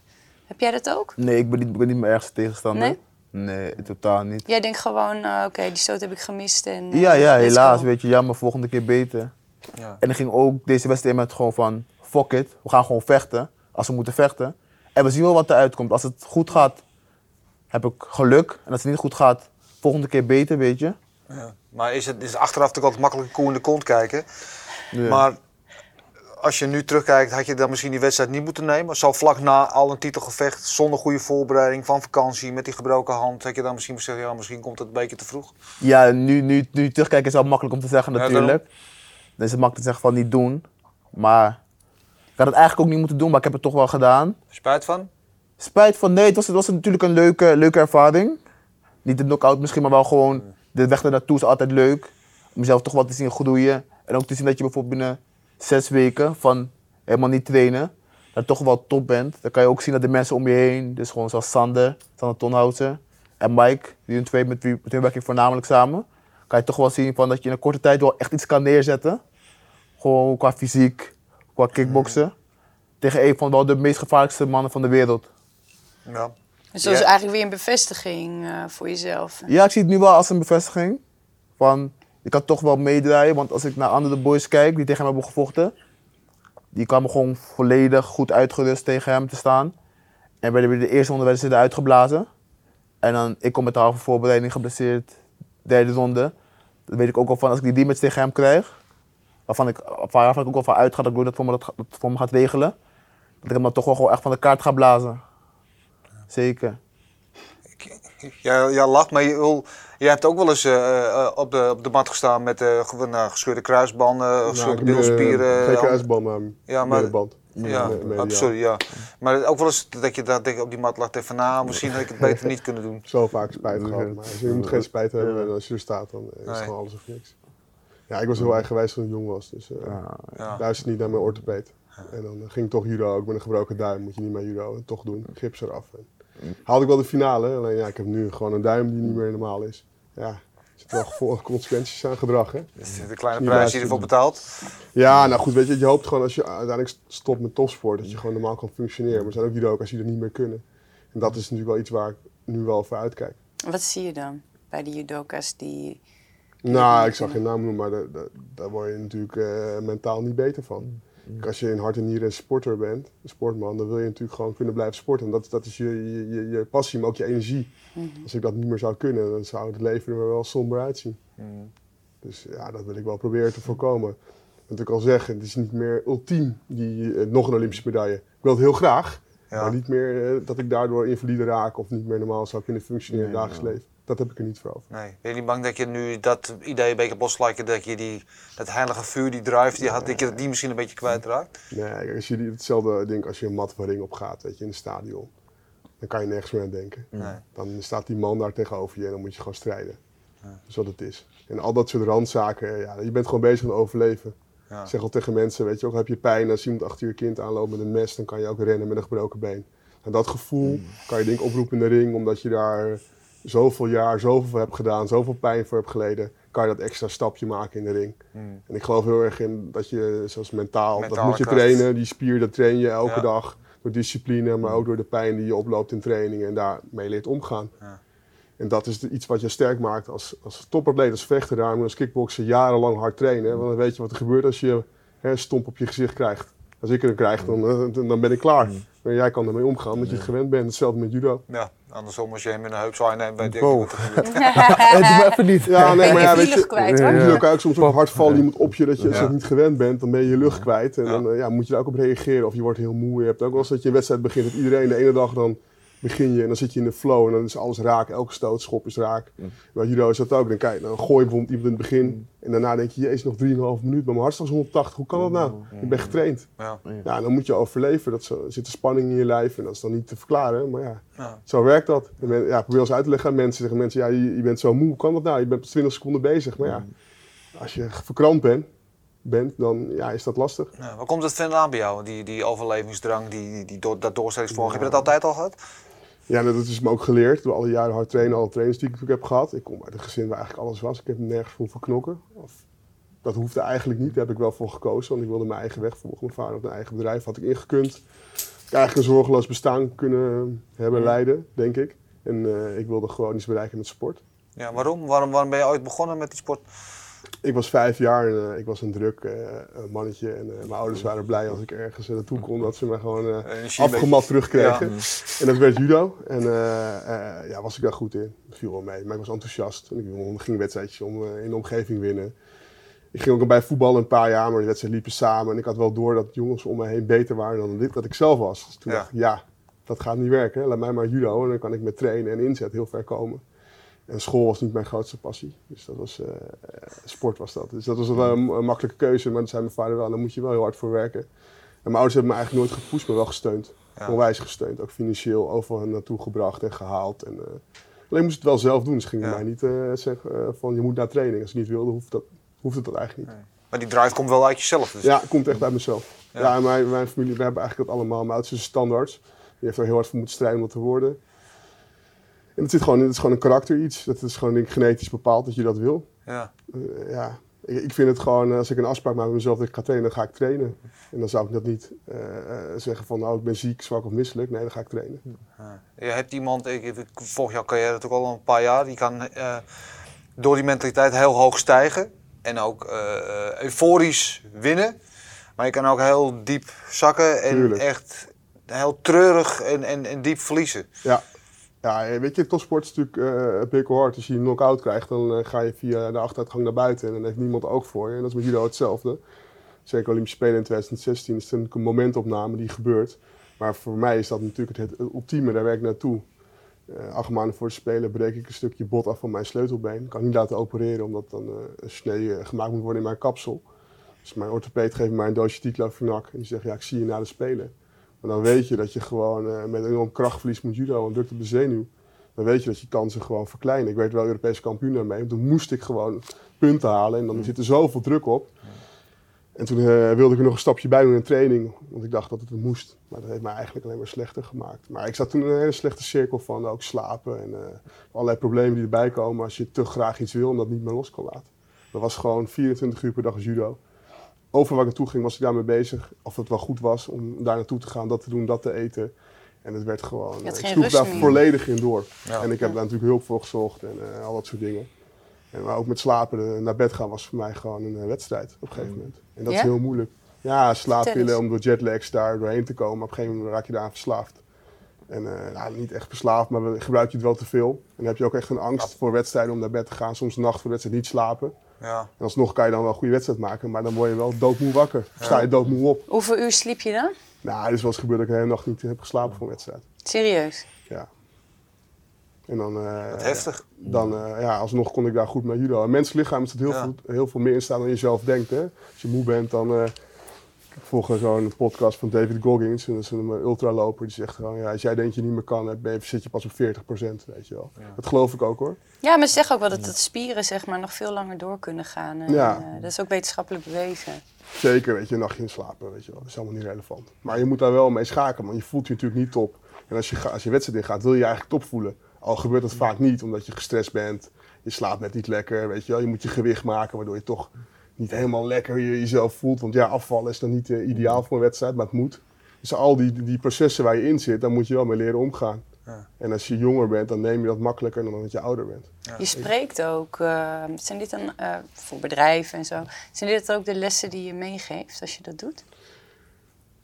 Heb jij dat ook? Nee, ik ben niet, ik ben niet mijn ergste tegenstander. Nee? Nee, totaal niet. Jij denkt gewoon, eh, oké, die stoot heb ik gemist. En, eh, Ja, ja, helaas, weet je, jammer, volgende keer beter. Ja. En ik ging ook deze wedstrijd met gewoon van, fuck it, we gaan gewoon vechten, als we moeten vechten. En we zien wel wat eruit komt. Als het goed gaat, heb ik geluk. En als het niet goed gaat, volgende keer beter, weet je. Ja. Maar is het is achteraf natuurlijk altijd makkelijk koe in de kont kijken. Ja. Maar als je nu terugkijkt, had je dan misschien die wedstrijd niet moeten nemen? Zo vlak na al een titelgevecht, zonder goede voorbereiding, van vakantie, met die gebroken hand, had je dan misschien gezegd, ja, misschien komt het een beetje te vroeg. Ja, nu, nu, nu terugkijken is wel makkelijk om te zeggen Ja, natuurlijk. Dan is het makkelijk te zeggen van niet doen. Maar ik had het eigenlijk ook niet moeten doen, maar ik heb het toch wel gedaan. Spijt van? Spijt van, nee, het was, het was natuurlijk een leuke, leuke ervaring. Niet de knockout misschien, maar wel gewoon de weg naartoe is altijd leuk. Om mezelf toch wat te zien groeien. En ook te zien dat je bijvoorbeeld binnen zes weken van helemaal niet trainen, dat toch wel top bent. Dan kan je ook zien dat de mensen om je heen, dus gewoon zoals Sander, Sander Tonhouser en Mike, die hun twee met wie met wie werk ik voornamelijk samen, kan je toch wel zien van dat je in een korte tijd wel echt iets kan neerzetten. Gewoon qua fysiek, qua kickboksen. Tegen een van wel de meest gevaarlijkste mannen van de wereld. Ja. Dus dat is Ja. eigenlijk weer een bevestiging eh, voor jezelf. Ja, ik zie het nu wel als een bevestiging. Van, ik kan toch wel meedraaien, want als ik naar andere boys kijk die tegen hem hebben gevochten, die kwamen gewoon volledig goed uitgerust tegen hem te staan. En werden weer de eerste ronde werden ze eruit geblazen. En dan, ik kom met de halve voorbereiding geblesseerd, derde ronde. Dan weet ik ook al van, als ik die rematch tegen hem krijg, waarvan ik, waarvan ik ook al van uitga dat Glory dat voor me, dat, dat voor me gaat regelen, dat ik hem dan toch wel gewoon echt van de kaart ga blazen. Zeker. Ja, ja, lacht, maar je, je hebt ook wel eens eh, eh, op, de, op de mat gestaan met eh, nou, gescheurde kruisbanden, gescheurde bilspieren. Geen kruisband, maar Ja, maar-. Ja, sorry, ja. Maar ook wel eens dat je daar denk op die mat lag tegen van, nou, misschien had ik het beter niet kunnen doen. Zo vaak spijt gehad. Maar als je, moet geen spijt hebben en als je er staat, dan is het Nee. gewoon alles of niks. Ja, ik was heel eigenwijs toen ik jong was. Dus eh Ja. luister niet naar mijn orthopeed. En dan eh, ging ik toch judo. Ik ben een gebroken duim, moet je niet meer judo. En toch doen, gips eraf. En haalde ik wel de finale, alleen ja, ik heb nu gewoon een duim die niet meer normaal is. Ja, er zitten wel gevolgen, consequenties aan gedrag, hè. Is de kleine prijs die je ervoor betaalt. Ja, nou goed, weet je, je hoopt gewoon als je uiteindelijk stopt met topsport, dat je gewoon normaal kan functioneren. Maar er zijn ook judoka's die dat niet meer kunnen. En dat is natuurlijk wel iets waar ik nu wel voor uitkijk. Wat zie je dan bij de judoka's die... Nou, ik zag geen naam noemen, maar daar, daar, daar word je natuurlijk eh, mentaal niet beter van. Kijk, Als je in hart en nieren een sporter bent, een sportman, dan wil je natuurlijk gewoon kunnen blijven sporten. En dat, dat is je, je, je, je passie, maar ook je energie. Als ik dat niet meer zou kunnen, dan zou het leven er wel somber uitzien. Dus ja, dat wil ik wel proberen te voorkomen. Wat ik al zeg, het is niet meer ultiem, die, eh, nog een Olympische medaille. Ik wil het heel graag, Ja. maar niet meer eh, dat ik daardoor invalide raak of niet meer normaal zou kunnen functioneren in het dagelijks leven. Dat heb ik er niet voor over. Nee. Ben je niet bang dat je nu dat idee een beetje op loslijken, dat je die, dat heilige vuur, die drive die had, dat je die misschien een beetje kwijtraakt? Nee, als je die, hetzelfde ding als je een mat van ring op gaat, weet je, in een stadion. Dan kan je nergens meer aan denken. Nee. Dan staat die man daar tegenover je en dan moet je gewoon strijden. Dat is wat het is. En al dat soort randzaken, ja, je bent gewoon bezig met overleven. Ja. Ik zeg al tegen mensen, weet je, ook heb je pijn, als iemand achter je kind aanloopt met een mes, dan kan je ook rennen met een gebroken been. En dat gevoel kan je denk ik oproepen in de ring, omdat je daar zoveel jaar, zoveel voor hebt gedaan, zoveel pijn voor hebt geleden, kan je dat extra stapje maken in de ring. En ik geloof heel erg in dat je, zoals mentaal, dat moet je kracht. trainen, die spier, dat train je elke Ja. dag. Door discipline, maar ook door de pijn die je oploopt in trainingen en daarmee leert omgaan. Ja. En dat is iets wat je sterk maakt als, als topatleet, als vechter. Daarom als kickbokser jarenlang hard trainen. Want dan weet je wat er gebeurt als je hè, een stomp op je gezicht krijgt. Als ik er krijg, dan, eh, dan ben ik klaar. Maar jij kan ermee omgaan, omdat je het gewend bent. Hetzelfde met judo. Ja, andersom als je hem in een heupzwaai neemt, weet je Wow. ook niet wat er gebeurt. Doe maar even niet. Ja, nee, maar ja, Ben je weet je, lucht kwijt, hoor. je ook soms ook hard vallen iemand op je dat je als je Ja. het niet gewend bent, dan ben je je lucht kwijt. En Ja. dan eh, ja, moet je daar ook op reageren. Of je wordt heel moe. Je hebt ook wel eens dat je een wedstrijd begint. Dat iedereen de ene dag dan begin je en dan zit je in de flow en dan is alles raak. Elke stoot, schop is raak. Bij judo is dat ook. Dan, kijk, dan gooi je bijvoorbeeld iemand in het begin en daarna denk je, jezus, nog 3,5 minuut, maar mijn hartslag is 180. Hoe kan dat nou? Ik ben getraind. Ja. Ja, dan moet je overleven. Dat zo, er zit een spanning in je lijf en dat is dan niet te verklaren. Maar ja, Ja. zo werkt dat. En men- ja, probeer eens uit te leggen aan mensen. Zeggen mensen, ja, je, je bent zo moe. Hoe kan dat nou? Je bent pas 20 seconden bezig. Maar ja, als je verkrampt bent, bent dan ja, is dat lastig. Ja, waar komt het vandaan bij jou, die, die overlevingsdrang, die, die, dat doorzettingsvermogen? Heb je dat altijd al gehad? Ja, dat is me ook geleerd door alle jaren hard trainen, alle trainers die ik natuurlijk heb gehad. Ik kom uit een gezin waar eigenlijk alles was. Ik heb nergens voor verknokken. Of, dat hoefde eigenlijk niet. Daar heb ik wel voor gekozen, want ik wilde mijn eigen weg volgen. Mijn vader had een eigen bedrijf, had ik ingekund. Ik eigenlijk een zorgeloos bestaan kunnen hebben, leiden, denk ik. En eh, ik wilde gewoon iets bereiken met sport. Ja, waarom? waarom? Waarom ben je ooit begonnen met die sport? Ik was vijf jaar en eh, ik was een druk eh, mannetje. En eh, mijn ouders waren blij als ik ergens naartoe kon, dat ze me gewoon afgemat terugkregen. En dat werd judo. En ja, was ik daar goed in. Dat viel wel mee. Maar ik was enthousiast. En ik ging wedstrijdjes om, in de omgeving winnen. Ik ging ook bij voetbal een paar jaar, maar de wedstrijden liepen samen. En ik had wel door dat jongens om me heen beter waren dan dit, dat ik zelf was. Dus toen Ja. dacht ik, ja, dat gaat niet werken. Laat mij maar judo. En dan kan ik met trainen en inzet heel ver komen. En school was niet mijn grootste passie. Dus dat was, eh, sport was dat. Dus dat was wel een, een makkelijke keuze. Maar dan zei mijn vader wel, dan moet je wel heel hard voor werken. En mijn ouders hebben me eigenlijk nooit gepusht, maar wel gesteund. Ja. Onwijs gesteund. Ook financieel overal naartoe gebracht en gehaald. En, eh, alleen moest het wel zelf doen. Ze gingen Ja. mij niet eh, zeggen van je moet naar training. Als ik niet wilde, hoeft, dat, hoefde dat eigenlijk niet. Maar Maar die drive komt wel uit jezelf. Dus. Ja, komt echt uit mezelf. Ja, mijn, mijn familie, we hebben eigenlijk dat allemaal. Mijn oudste is standaards. Die heeft er heel hard voor moeten strijden om dat te worden. En zit gewoon, is gewoon een karakter iets. Dat is gewoon denk ik, genetisch bepaald dat je dat wil. Ja. Eh, ja. Ik, ik vind het gewoon, als ik een afspraak maak met mezelf dat ik ga trainen, dan ga ik trainen. En dan zou ik dat niet eh, eh, zeggen van, nou, ik ben ziek, zwak of misselijk. Nee, dan ga ik trainen. Ja. Je hebt iemand, ik, ik volg jouw carrière natuurlijk al een paar jaar, die kan eh, door die mentaliteit heel hoog stijgen. En ook eh, euforisch winnen. Maar je kan ook heel diep zakken en Tuurlijk. echt heel treurig en, en, en diep verliezen. Ja. Ja, eh, weet je, topsport is natuurlijk eh pikkelhard. Als je een knock-out krijgt, dan eh, ga je via de achteruitgang naar buiten. En dan heeft niemand oog voor je. En dat is met judo hetzelfde. Zeker Olympische Spelen in 2016 is natuurlijk een momentopname die gebeurt. Maar voor mij is dat natuurlijk het, het ultieme, daar werk ik naartoe. Eh, acht maanden voor de Spelen breek ik een stukje bot af van mijn sleutelbeen. Kan niet laten opereren, omdat dan een snee gemaakt moet worden in mijn kapsel. Dus mijn orthopeed geeft mij een doosje diclofenac en die zegt, ja, ik zie je na de Spelen. Maar dan weet je dat je gewoon eh, met een enorm krachtverlies moet judo en drukt op de zenuw. Dan weet je dat je kansen gewoon verkleinen. Ik werd wel Europese kampioen daarmee. Toen moest ik gewoon punten halen en dan zit er zoveel druk op. En toen eh, wilde ik er nog een stapje bij doen in training, want ik dacht dat het moest. Maar dat heeft mij eigenlijk alleen maar slechter gemaakt. Maar ik zat toen in een hele slechte cirkel van ook slapen en eh, allerlei problemen die erbij komen als je te graag iets wil en dat niet meer los kan laten. Dat was gewoon 24 uur per dag judo. Over waar ik naartoe ging was ik daarmee bezig. Of het wel goed was om daar naartoe te gaan, dat te doen, dat te eten. En het werd gewoon, had eh, ik sloeg daar meer. volledig in door. Ja. En ik heb daar natuurlijk hulp voor gezocht en eh, al dat soort dingen. En, maar ook met slapen, eh, naar bed gaan was voor mij gewoon een wedstrijd op een gegeven moment. En dat Ja? is heel moeilijk. Ja, slaappillen om door jetlags daar doorheen te komen. Op een gegeven moment raak je daaraan verslaafd. En eh, nou, niet echt verslaafd, maar gebruik je het wel te veel. En dan heb je ook echt een angst voor wedstrijden om naar bed te gaan. Soms nacht voor wedstrijd niet slapen. Ja. En alsnog kan je dan wel een goede wedstrijd maken, maar dan word je wel doodmoe wakker. Sta je doodmoe op. Hoeveel uur sliep je dan? Nou, het is wel eens gebeurd dat ik de hele nacht niet heb geslapen voor een wedstrijd. Serieus? Ja. En dan, eh, Wat heftig. dan eh, ja, alsnog kon ik daar goed mee judo. Een menselijk lichaam is het heel, Ja. veel, heel veel meer in staan dan je zelf denkt. Hè? Als je moe bent, dan... eh ik volg zo'n podcast van David Goggins, en dat is een ultraloper, die zegt gewoon, ja, als jij denkt je niet meer kan, dan ben je- zit je pas op 40%, weet je wel. Dat geloof ik ook hoor. Ja, maar ze zeggen ook wel dat de spieren zeg maar, nog veel langer door kunnen gaan. En, Ja. eh, dat is ook wetenschappelijk bewezen. Zeker, weet je, een nachtje in slapen, weet je wel. Dat is allemaal niet relevant. Maar je moet daar wel mee schakelen, want je voelt je natuurlijk niet top. En als je, als je wedstrijd ingaat, wil je je eigenlijk top voelen. Al gebeurt dat vaak niet, omdat je gestrest bent. Je slaapt net niet lekker, weet je wel. Je moet je gewicht maken, waardoor je toch niet helemaal lekker je, jezelf voelt. Want ja, afvallen is dan niet eh, ideaal voor een wedstrijd, maar het moet. Dus al die, die processen waar je in zit, daar moet je wel mee leren omgaan. Ja. En als je jonger bent, dan neem je dat makkelijker dan dat je ouder bent. Je spreekt ook, eh, zijn dit dan eh, voor bedrijven en zo, zijn dit ook de lessen die je meegeeft als je dat doet?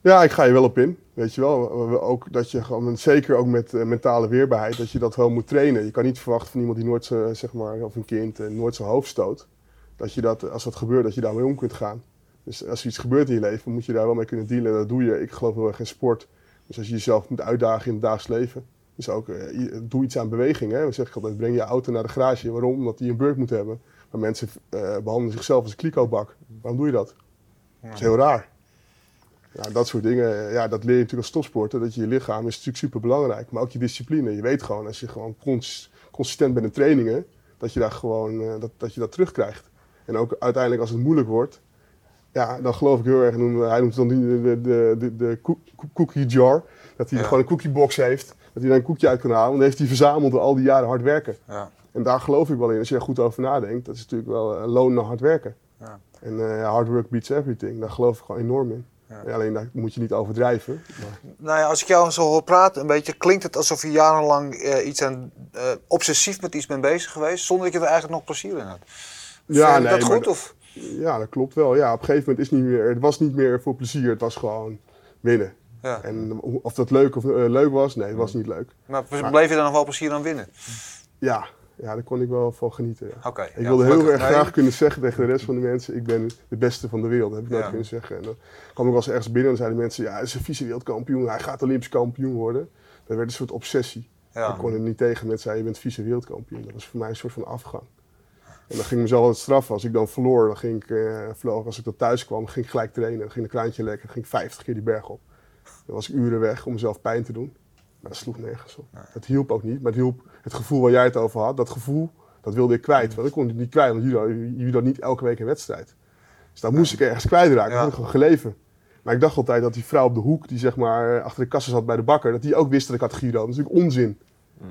Ja, ik ga je wel op in. Weet je wel, ook dat je gewoon, zeker ook met mentale weerbaarheid, dat je dat wel moet trainen. Je kan niet verwachten van iemand die nooit, zo- zeg maar, of een kind, nooit zijn hoofd stoot. Dat je dat, als dat gebeurt, dat je daarmee om kunt gaan. Dus als er iets gebeurt in je leven, moet je daar wel mee kunnen dealen. En dat doe je. Ik geloof heel erg in sport. Dus als je jezelf moet uitdagen in het dagelijks leven. Dus ook, eh, doe iets aan beweging. Hè. Dan zeg ik altijd, breng je auto naar de garage. Waarom? Omdat die een beurt moet hebben. Maar mensen eh, behandelen zichzelf als een kliko-bak. Waarom doe je dat? Dat is heel raar. Ja, dat soort dingen, eh, ja, dat leer je natuurlijk als topsporter. Dat je je lichaam is natuurlijk super belangrijk. Maar ook je discipline. Je weet gewoon, als je gewoon cons- consistent bent in trainingen, dat je, daar gewoon, dat, dat je dat terugkrijgt. En ook uiteindelijk als het moeilijk wordt, ja, dan geloof ik heel erg, hij noemt het dan de, de, de, de, cookie jar. Dat hij Ja. gewoon een cookiebox heeft, dat hij daar een koekje uit kan halen. Want dat heeft hij verzameld door al die jaren hard werken. Ja. En daar geloof ik wel in, als je er goed over nadenkt. Dat is natuurlijk wel een loon naar hard werken. Ja. En eh, ja, hard work beats everything. Daar geloof ik gewoon enorm in. Ja. Alleen daar moet je niet overdrijven. Maar, Nou ja, als ik jou zo hoor praten, een beetje klinkt het alsof je jarenlang eh, iets aan, eh, obsessief met iets bent bezig geweest, zonder dat je er eigenlijk nog plezier in had. Ja, je nee, dat goed? Of? ja, dat klopt wel. Ja, op een gegeven moment is niet meer, het was niet meer voor plezier. Het was gewoon winnen. Ja. En of dat leuk of eh, leuk was, nee, het was niet leuk. Maar bleef je dan nog wel plezier aan winnen? Ja, ja daar kon ik wel van genieten. Ja. Ik ja, wilde heel erg Nee. graag kunnen zeggen tegen de rest van de mensen, ik ben de beste van de wereld. Dat heb ik nooit Ja. kunnen zeggen. En dan kwam ik wel eens ergens binnen en zeiden mensen, ja, hij is een vice-wereldkampioen, hij gaat Olympisch kampioen worden. Dat werd een soort obsessie. Ja. Ik kon er niet tegen met zei, je bent vice-wereldkampioen. Dat was voor mij een soort van afgang. En dan ging ik mezelf altijd straffen. Als ik dan verloor, dan ging ik, eh, vloog, als ik dan thuis kwam, ging ik gelijk trainen. Dan ging een kraantje lekker, dan ging ik 50 keer die berg op. Dan was ik uren weg om mezelf pijn te doen. Maar dat sloeg nergens op. Dat hielp ook niet. Maar het hielp het gevoel waar jij het over had. Dat gevoel, dat wilde ik kwijt. Want ik kon het niet kwijt, want judo niet elke week een wedstrijd. Dus daar moest ik ergens kwijtraken. Dat ik gewoon geleven. Maar ik dacht altijd dat die vrouw op de hoek, die zeg maar achter de kassen zat bij de bakker, dat die ook wist dat ik had Giro. Dat is natuurlijk onzin.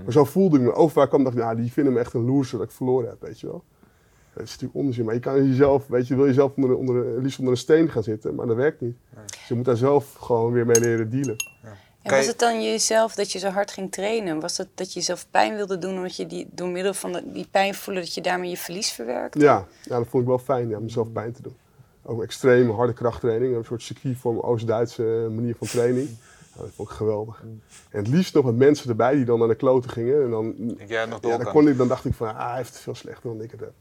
Maar zo voelde ik me. Overal kwam dacht ik, nou, die vinden me echt een loser dat ik verloren heb, weet je wel. Dat is natuurlijk onzin, maar je kan jezelf, weet je, wil jezelf onder, onder, liefst onder een steen gaan zitten, maar dat werkt niet. Dus je moet daar zelf gewoon weer mee leren dealen. En was het dan jezelf dat je zo hard ging trainen? Was het dat je jezelf pijn wilde doen omdat je die, door middel van de- die pijn voelde dat je daarmee je verlies verwerkt? Ja, ja, dat vond ik wel fijn, ja, mezelf pijn te doen. Ook extreme harde krachttraining, een soort circuitvorm, Oost-Duitse manier van training. Ja, dat vond ik geweldig. En het liefst nog met mensen erbij die dan naar de kloten gingen. En dan, jij nog ja, dan, kon ik, dan dacht ik van, ah, hij heeft het veel slechter dan ik het heb.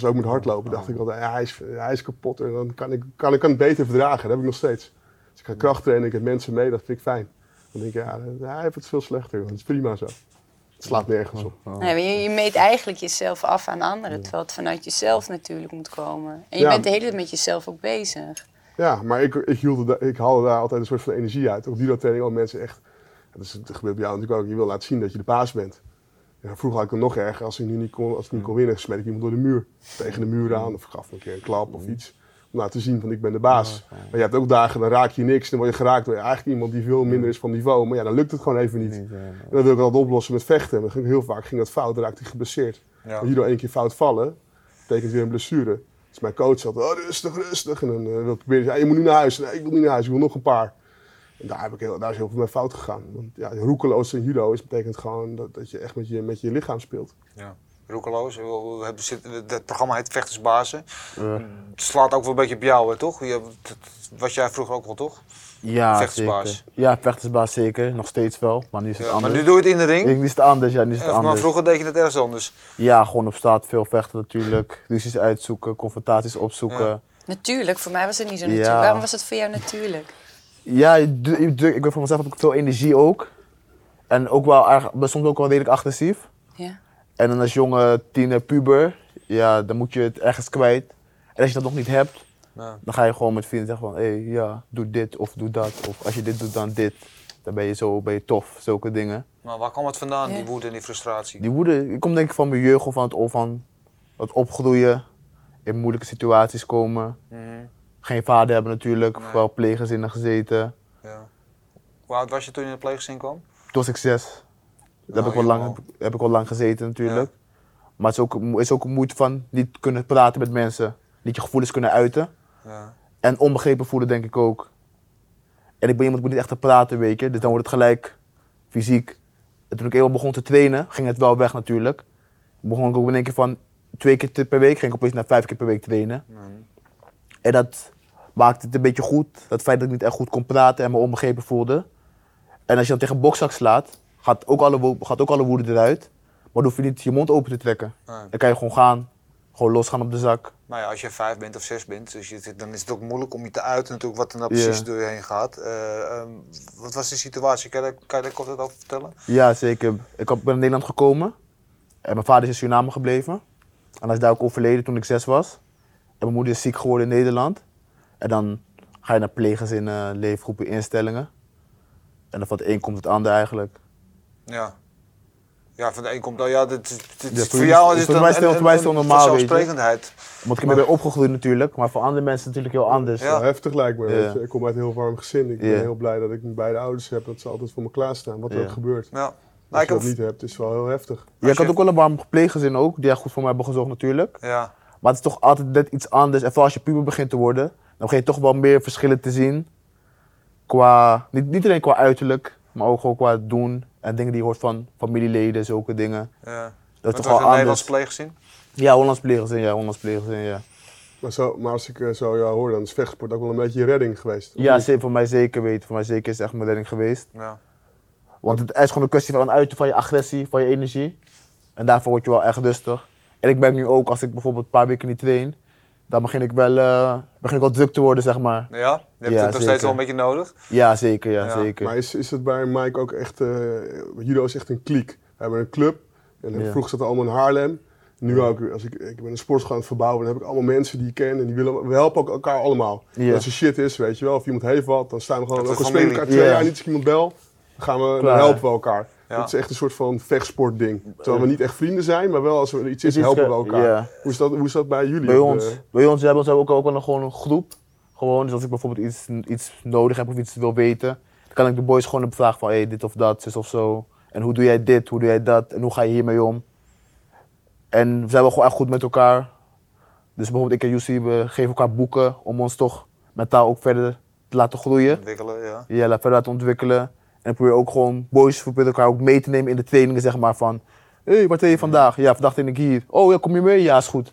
Dus ook met hardlopen dacht ik altijd, ja, hij, is, hij is kapot en dan kan ik, kan, ik kan het beter verdragen. Dat heb ik nog steeds. Als ik ga krachttrainen en ik heb mensen mee, dat vind ik fijn. Dan denk ik, ja, hij heeft het veel slechter. Dat is prima zo. Het slaat nergens op. Nee, maar je, je meet eigenlijk jezelf af aan anderen, terwijl het vanuit jezelf natuurlijk moet komen. En je Ja. bent de hele tijd met jezelf ook bezig. Ja, maar ik, ik, hield ik haalde daar altijd een soort van energie uit. Ook judo-training, al mensen echt... Dat, is, dat gebeurt bij jou natuurlijk ook. Je wil laten zien dat je de baas bent. Ja, vroeger had ik het nog erger. Als ik, nu niet kon, als ik niet kon winnen, smeet ik iemand door de muur. Tegen de muur aan of gaf een keer een klap of iets. Om laten zien van ik ben de baas. Maar je hebt ook dagen, dan raak je niks. Dan word je geraakt door eigenlijk iemand die veel minder is van niveau. Maar ja, dan lukt het gewoon even niet. En dan wil ik dat oplossen met vechten. Ging, heel vaak ging dat fout, dan raakte ik geblesseerd. Ja. En judo één keer fout vallen, betekent weer een blessure. Dus mijn coach zat, oh, rustig, rustig. En dan uh, wil ik proberen, ja, je moet nu naar huis. Nee, ik wil niet naar huis, ik wil nog een paar. En daar, heb ik heel, daar is heel veel mee fout gegaan. Want ja, roekeloos in judo is, betekent gewoon dat, dat je echt met je, met je lichaam speelt. Ja. Roekeloos. We- we hebben zitten- Het programma heet Vechtersbazen. Het slaat ook wel een beetje op jou, hè, toch? Je, dat was jij vroeger ook wel, toch? Ja, Vechtersbaas. zeker. Ja, vechtersbaas zeker. Nog steeds wel, maar nu is het Ja, anders. maar nu doe je het in de ring. Nu is het anders, ja, nu is het Ja, maar anders. vroeger deed je het ergens anders. Ja, gewoon op straat veel vechten natuurlijk. Ruzies uitzoeken, confrontaties opzoeken. Ja. Natuurlijk, voor mij was het niet zo Ja. natuurlijk. Waarom was het voor jou natuurlijk? Doe- ik weet van mezelf heb ik veel energie ook. En ook wel, erg- ben soms ook wel redelijk agressief. Ja. En dan als jonge tiener, puber, ja, dan moet je het ergens kwijt. En als je dat nog niet hebt, Ja. dan ga je gewoon met vrienden zeggen van, hé, hey, ja, doe dit of doe dat. Of als je dit doet, dan dit. Dan ben je zo, ben je tof, zulke dingen. Maar waar kwam het vandaan, Ja. die woede en die frustratie? Die woede die komt denk ik van mijn jeugd of van het, of van het opgroeien. In moeilijke situaties komen. Mhm. Geen vader hebben natuurlijk, Nee. wel pleeggezinnen gezeten. Ja. Hoe oud was je toen je in de pleeggezin kwam? Toen was ik zes. Daar heb, Oh, ik wel jong lang, al. heb, heb ik wel lang gezeten natuurlijk. Maar het is ook, is ook een moeite van niet kunnen praten met mensen. Niet je gevoelens kunnen uiten. Ja. En onbegrepen voelen denk ik ook. En ik ben iemand, moet niet echt te praten, weet je. Dus dan wordt het gelijk fysiek. En toen ik eenmaal begon te trainen, ging het wel weg natuurlijk. Begon ik ook in één keer van twee keer per week, ging ik opeens naar vijf keer per week trainen. Mhm. En dat maakte het een beetje goed. Dat feit dat ik niet echt goed kon praten en me onbegrepen voelde. En als je dan tegen een bokzak slaat, gaat ook alle, gaat ook alle woede eruit. Maar dan hoef je niet je mond open te trekken. Nee. Dan kan je gewoon gaan. Gewoon losgaan op de zak. Maar ja, als je vijf bent of zes bent, dus je, dan is het ook moeilijk om je te uiten natuurlijk wat er nou precies door je heen gaat. Eh, ehm, wat was de situatie? Kan je, daar- kan je daar kort wat over vertellen? Ja, zeker. Ik ben in Nederland gekomen. En mijn vader is in Suriname gebleven. En hij is daar ook overleden toen ik zes was. En mijn moeder is ziek geworden in Nederland. En dan ga je naar pleeggezinnen, leefgroepen, instellingen. En dan van het een komt het ander eigenlijk. Ja. Ja, van de een komt, nou ja, dit, dit, dit- Ja, voor voor jou is het voor mij is een, het- een, voor mij normaal, weet je. Want ik ben weer opgegroeid natuurlijk, maar voor andere mensen natuurlijk heel anders. Ja. Heftig lijkt me. Ja. weet je. Ik kom uit een heel warm gezin. Ik ben heel blij dat ik mijn beide ouders heb. Dat ze altijd voor me klaarstaan, wat er ook gebeurt. Ja. Als Nou, ik je dat heb, niet hebt, is het wel heel heftig. Ja, ik had ook wel een warm pleeggezin ook, die echt goed voor mij hebben gezorgd natuurlijk. ja. Maar het is toch altijd net iets anders. En vooral als je puber begint te worden, dan begin je toch wel meer verschillen te zien. Qua, niet, niet alleen qua uiterlijk, maar ook gewoon qua doen. En dingen die je hoort van familieleden, zulke dingen. ja. Dat is toch een wel Nederlands anders. pleeggezin? Ja, Hollands pleeggezin, ja, Hollands pleeggezin, ja. Maar, zo, maar als ik eh, zo jou hoor, dan is vechtsport ook wel een beetje je redding geweest. Ja, voor mij zeker weten. Voor mij zeker is het echt mijn redding geweest. Ja. Want het is gewoon een kwestie van uiten van je agressie, van je energie. En daarvoor word je wel echt rustig. En ik merk nu ook, als ik bijvoorbeeld een paar weken niet train, dan begin ik wel, eh, begin ik wel druk te worden, zeg maar. Ja? Je hebt Ja, het nog steeds wel een beetje nodig? Ja, zeker, ja, Ja, zeker. Maar is, is het bij Mike ook echt... eh, judo is echt een kliek. We hebben een club. En Ja. vroeger zat er allemaal in Haarlem. Nu ook, als ik, ik ben een sportschool aan het verbouwen, dan heb ik allemaal mensen die ik ken en die willen, we helpen ook elkaar allemaal. Ja. Als er shit is, weet je wel, of iemand heeft wat, dan staan we gewoon, ook al spelen elkaar twee Ja. jaar niet als ik iemand bel, dan, gaan we, dan helpen we elkaar. Ja. Het is echt een soort van vechtsportding. Terwijl we niet echt vrienden zijn, maar wel als er iets is, helpen we eh, elkaar. Hoe, is dat, hoe is dat bij jullie? Bij ons, de- bij ons hebben we ook, ook wel gewoon een groep. Gewoon, dus als ik bijvoorbeeld iets, iets nodig heb of iets wil weten, dan kan ik de boys gewoon vragen van hey, dit of dat, zus of zo. En hoe doe jij dit, hoe doe jij dat en hoe ga je hiermee om? En we zijn wel gewoon echt goed met elkaar. Dus bijvoorbeeld ik en Jussi, we geven elkaar boeken om ons toch mentaal ook verder te laten groeien. Ontwikkelen, ja. Ja, laat verder laten ontwikkelen. En dan probeer ook gewoon, boys proberen elkaar ook mee te nemen in de trainingen, zeg maar, van... Hé, hey, waar train je vandaag? Ja, vandaag train ik hier. Oh, ja, kom je mee? Ja, is goed.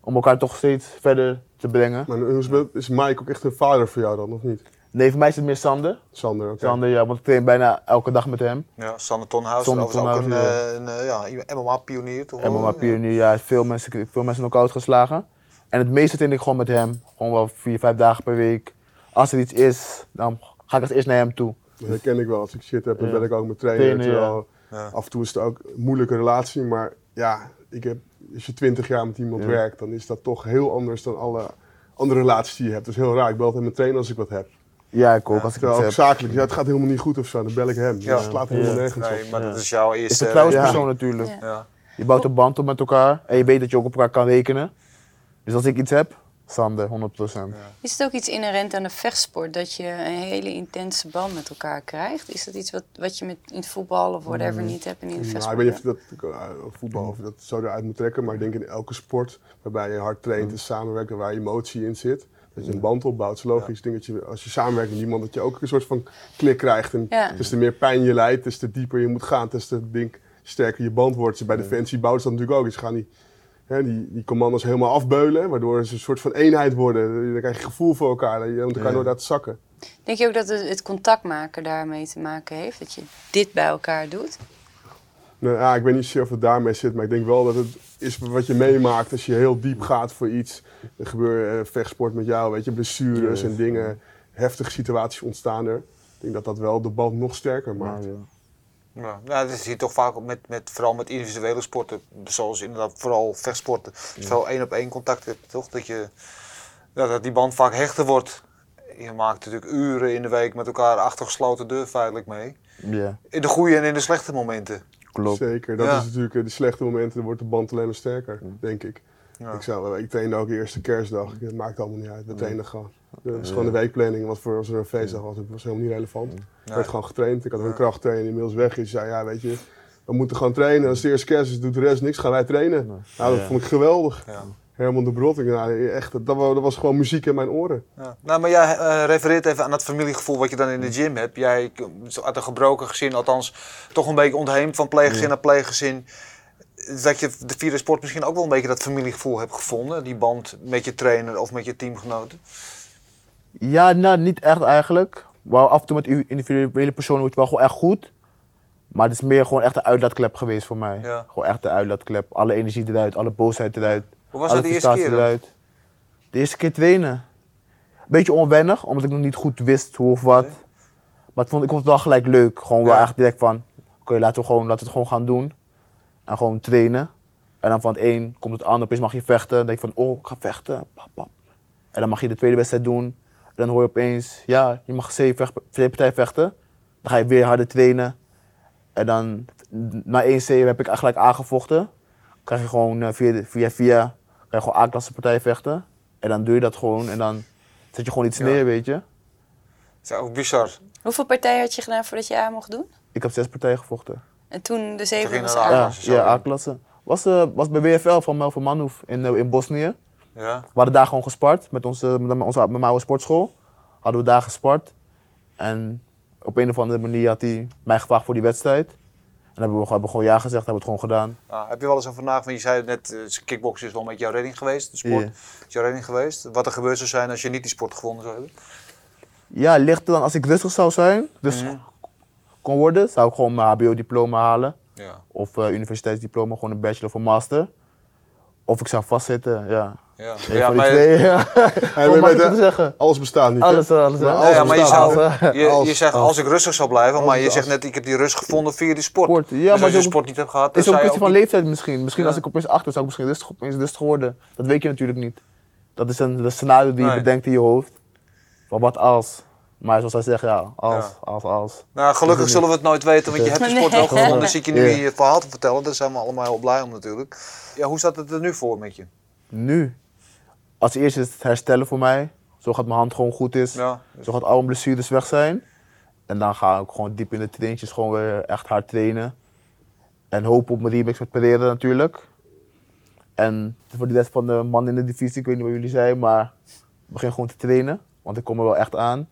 Om elkaar toch steeds verder te brengen. Maar hoe is, is Mike ook echt een vader voor jou dan, of niet? Nee, voor mij is het meer Sander. Sander, oké. Sander, ja, want ik train bijna elke dag met hem. ja. Sander Tonhuis, Sander ook een, Tonhuis, eh, een, eh, ja, MMA-pionier toch? wel? MMA pionier, ja, veel mensen, veel mensen knock-out geslagen. En het meeste train ik gewoon met hem. Gewoon wel vier, vijf dagen per week. Als er iets is, dan ga ik als eerst naar hem toe. Dat herken ik wel. Als ik shit heb, dan Ja. ben ik ook met trainer. Terwijl. Af en toe is het ook een moeilijke relatie, maar ja, ik heb, als je twintig jaar met iemand Ja. werkt, dan is dat toch heel anders dan alle andere relaties die je hebt. Dat is heel raar. Ik bel altijd mijn trainer als ik wat heb. Ja, ik ook, als ik ook zakelijk, ja, het gaat helemaal niet goed of zo, dan bel ik hem. Ja. Dat slaat helemaal Ja. nergens Nee, op. maar Ja. dat is jouw Is eerste... een vertrouwenspersoon ja. natuurlijk. Ja. Ja. Je bouwt een band op met elkaar en je weet dat je ook op elkaar kan rekenen. Dus als ik iets heb, Sander, 100%. Is het ook iets inherent aan de vechtsport dat je een hele intense band met elkaar krijgt? Is dat iets wat, wat je met, in het voetbal of whatever niet hebt en in de Nou, vechtsport? ik weet niet of je dat uh, voetbal of dat zo eruit moet trekken, maar ik denk in elke sport waarbij je hard traint en samenwerkt en waar emotie in zit, dat je een band opbouwt. Het is logisch. Denk dat je, als je samenwerkt met iemand, dat je ook een soort van klik krijgt. En Ja. des te meer pijn je lijdt, des te dieper je moet gaan, des te denk, sterker je band wordt. Dus bij Defensie bouwt ze dat natuurlijk ook. Dus ze gaan die, hè, die, die commando's helemaal afbeulen, waardoor ze een soort van eenheid worden. Dan krijg je gevoel voor elkaar, dat je moet elkaar Ja. nooit laten zakken. Denk je ook dat het, het contact maken daarmee te maken heeft? Dat je dit bij elkaar doet? Nou, ja, ik weet niet zozeer of het daarmee zit, maar ik denk wel dat het is wat je meemaakt als je heel diep gaat voor iets. Er gebeurt eh, vechtsport met jou, weet je, blessures en dingen, heftige situaties ontstaan er. Ik denk dat dat wel de band nog sterker maakt. Ja, Ja, nou, dat zie je toch vaak met, met, vooral met individuele sporten, zoals inderdaad vooral vechtsporten. Je wel één op één contact hebt, toch? Dat, je, ja, dat die band vaak hechter wordt. Je maakt natuurlijk uren in de week met elkaar achter gesloten deur feitelijk mee. ja, In de goede en in de slechte momenten. klopt. Zeker, dat Ja. is natuurlijk eh, de slechte momenten, dan wordt de band alleen maar sterker, denk ik. Ja. Ik, zou, ik trainde ook de eerste kerstdag, het maakt allemaal niet uit, we trainen gewoon. Dat is gewoon de weekplanning, wat voor als er een feestdag was, het was helemaal niet relevant. Er werd gewoon getraind, ik had een krachttrainer die inmiddels weg is, zei ja weet je, we moeten gewoon trainen. Als de eerste kerst is, doet de rest niks, gaan wij trainen. Nou, dat Ja. vond ik geweldig. Ja. Herman de Brot, ik, nou, echt, dat, dat was gewoon muziek in mijn oren. Ja. Nou, maar jij eh, refereert even aan dat familiegevoel wat je dan in de gym hebt. Jij uit een gebroken gezin, althans toch een beetje ontheemd van pleeggezin naar pleeggezin. Dat je de vierde sport misschien ook wel een beetje dat familiegevoel hebt gevonden. Die band met je trainer of met je teamgenoten. Ja, nou, niet echt eigenlijk. Wel af en toe met u- individuele personen wordt het wel gewoon echt goed. Maar het is meer gewoon echt een uitlaatklep geweest voor mij. Ja. Gewoon echt een uitlaatklep. Alle energie eruit, alle boosheid eruit. Hoe was dat de eerste keer eruit. De eerste keer trainen. Beetje onwennig, omdat ik nog niet goed wist hoe of wat. Nee. Maar het vond, ik vond het wel gelijk leuk. Gewoon wel echt direct van, oké, laten, we gewoon, laten we het gewoon gaan doen. En gewoon trainen. En dan van het een komt het ander, opeens mag je vechten. Dan denk je van, oh, ik ga vechten. Pap, pap. En dan mag je de tweede wedstrijd doen. Dan hoor je opeens, ja, je mag zeven vecht- twee partijen vechten. Dan ga je weer harder trainen. En dan, na één zeven heb ik eigenlijk aangevochten. Dan krijg je gewoon eh, via, via, via, krijg je gewoon A-klasse partijen vechten. En dan doe je dat gewoon en dan zet je gewoon iets Ja. neer, weet je. Dat is ook bizar. Hoeveel partijen had je gedaan voordat je aan mocht doen? Ik heb zes partijen gevochten. En toen de zeven was Ja, A-klasse, ja. A-klasse. Was, eh, was bij WFL van Melvin Manhoef in, eh, in Bosnië. Ja. We hadden daar gewoon gespart met onze, met onze, met mijn oude sportschool. Hadden we daar gespart. En op een of andere manier had hij mij gevraagd voor die wedstrijd. En hebben we, gewoon- hebben we gewoon ja gezegd, hebben we het gewoon gedaan. Ah, heb je wel eens over nagedacht? Want je zei net, uh, kickboksen is wel met jouw redding geweest, de sport. Is jouw redding geweest? Wat er gebeurd zou zijn als je niet die sport gewonnen zou hebben? Ja, ligt er dan als ik rustig zou zijn, dus kon worden, zou ik gewoon mijn HBO-diploma halen. Ja. Of eh, universiteitsdiploma, gewoon een bachelor of een master. Of ik zou vastzitten, ja. Ja, Eén ja van die maar, twee, ja. Hey, Wat maar mag je weet, zeggen? alles bestaat niet. Alles, alles, Maar alles ja, maar je, zou, zegt als, ik rustig zou blijven, maar je zegt net ik heb die rust gevonden via die sport. Sport, ja, dus maar als je ook- sport niet hebt gehad, is ook een kwestie van niet... leeftijd misschien. Misschien Ja. als ik opeens achter zou ik misschien rustig, opeens rustig worden. Dat weet je natuurlijk niet. Dat is een, een scenario die je bedenkt in je hoofd. Van wat als. Maar zoals hij zegt, ja, als, Ja. als, als. Nou, gelukkig zullen we het nooit weten, want je hebt de sport wel gevonden. Dan zie ik je nu je verhaal te vertellen. Daar zijn we allemaal heel blij om natuurlijk. Ja, hoe staat het er nu voor met je? Nu, als eerste is het herstellen voor mij. Zodat mijn hand gewoon goed is. Ja, Zodat alle blessures weg zijn. En dan ga ik gewoon diep in de traintjes gewoon weer echt hard trainen. En hopen op mijn remix met Pereira natuurlijk. En voor de rest van de man in de divisie, ik weet niet wat jullie zijn, maar begin gewoon te trainen. Want ik kom er wel echt aan.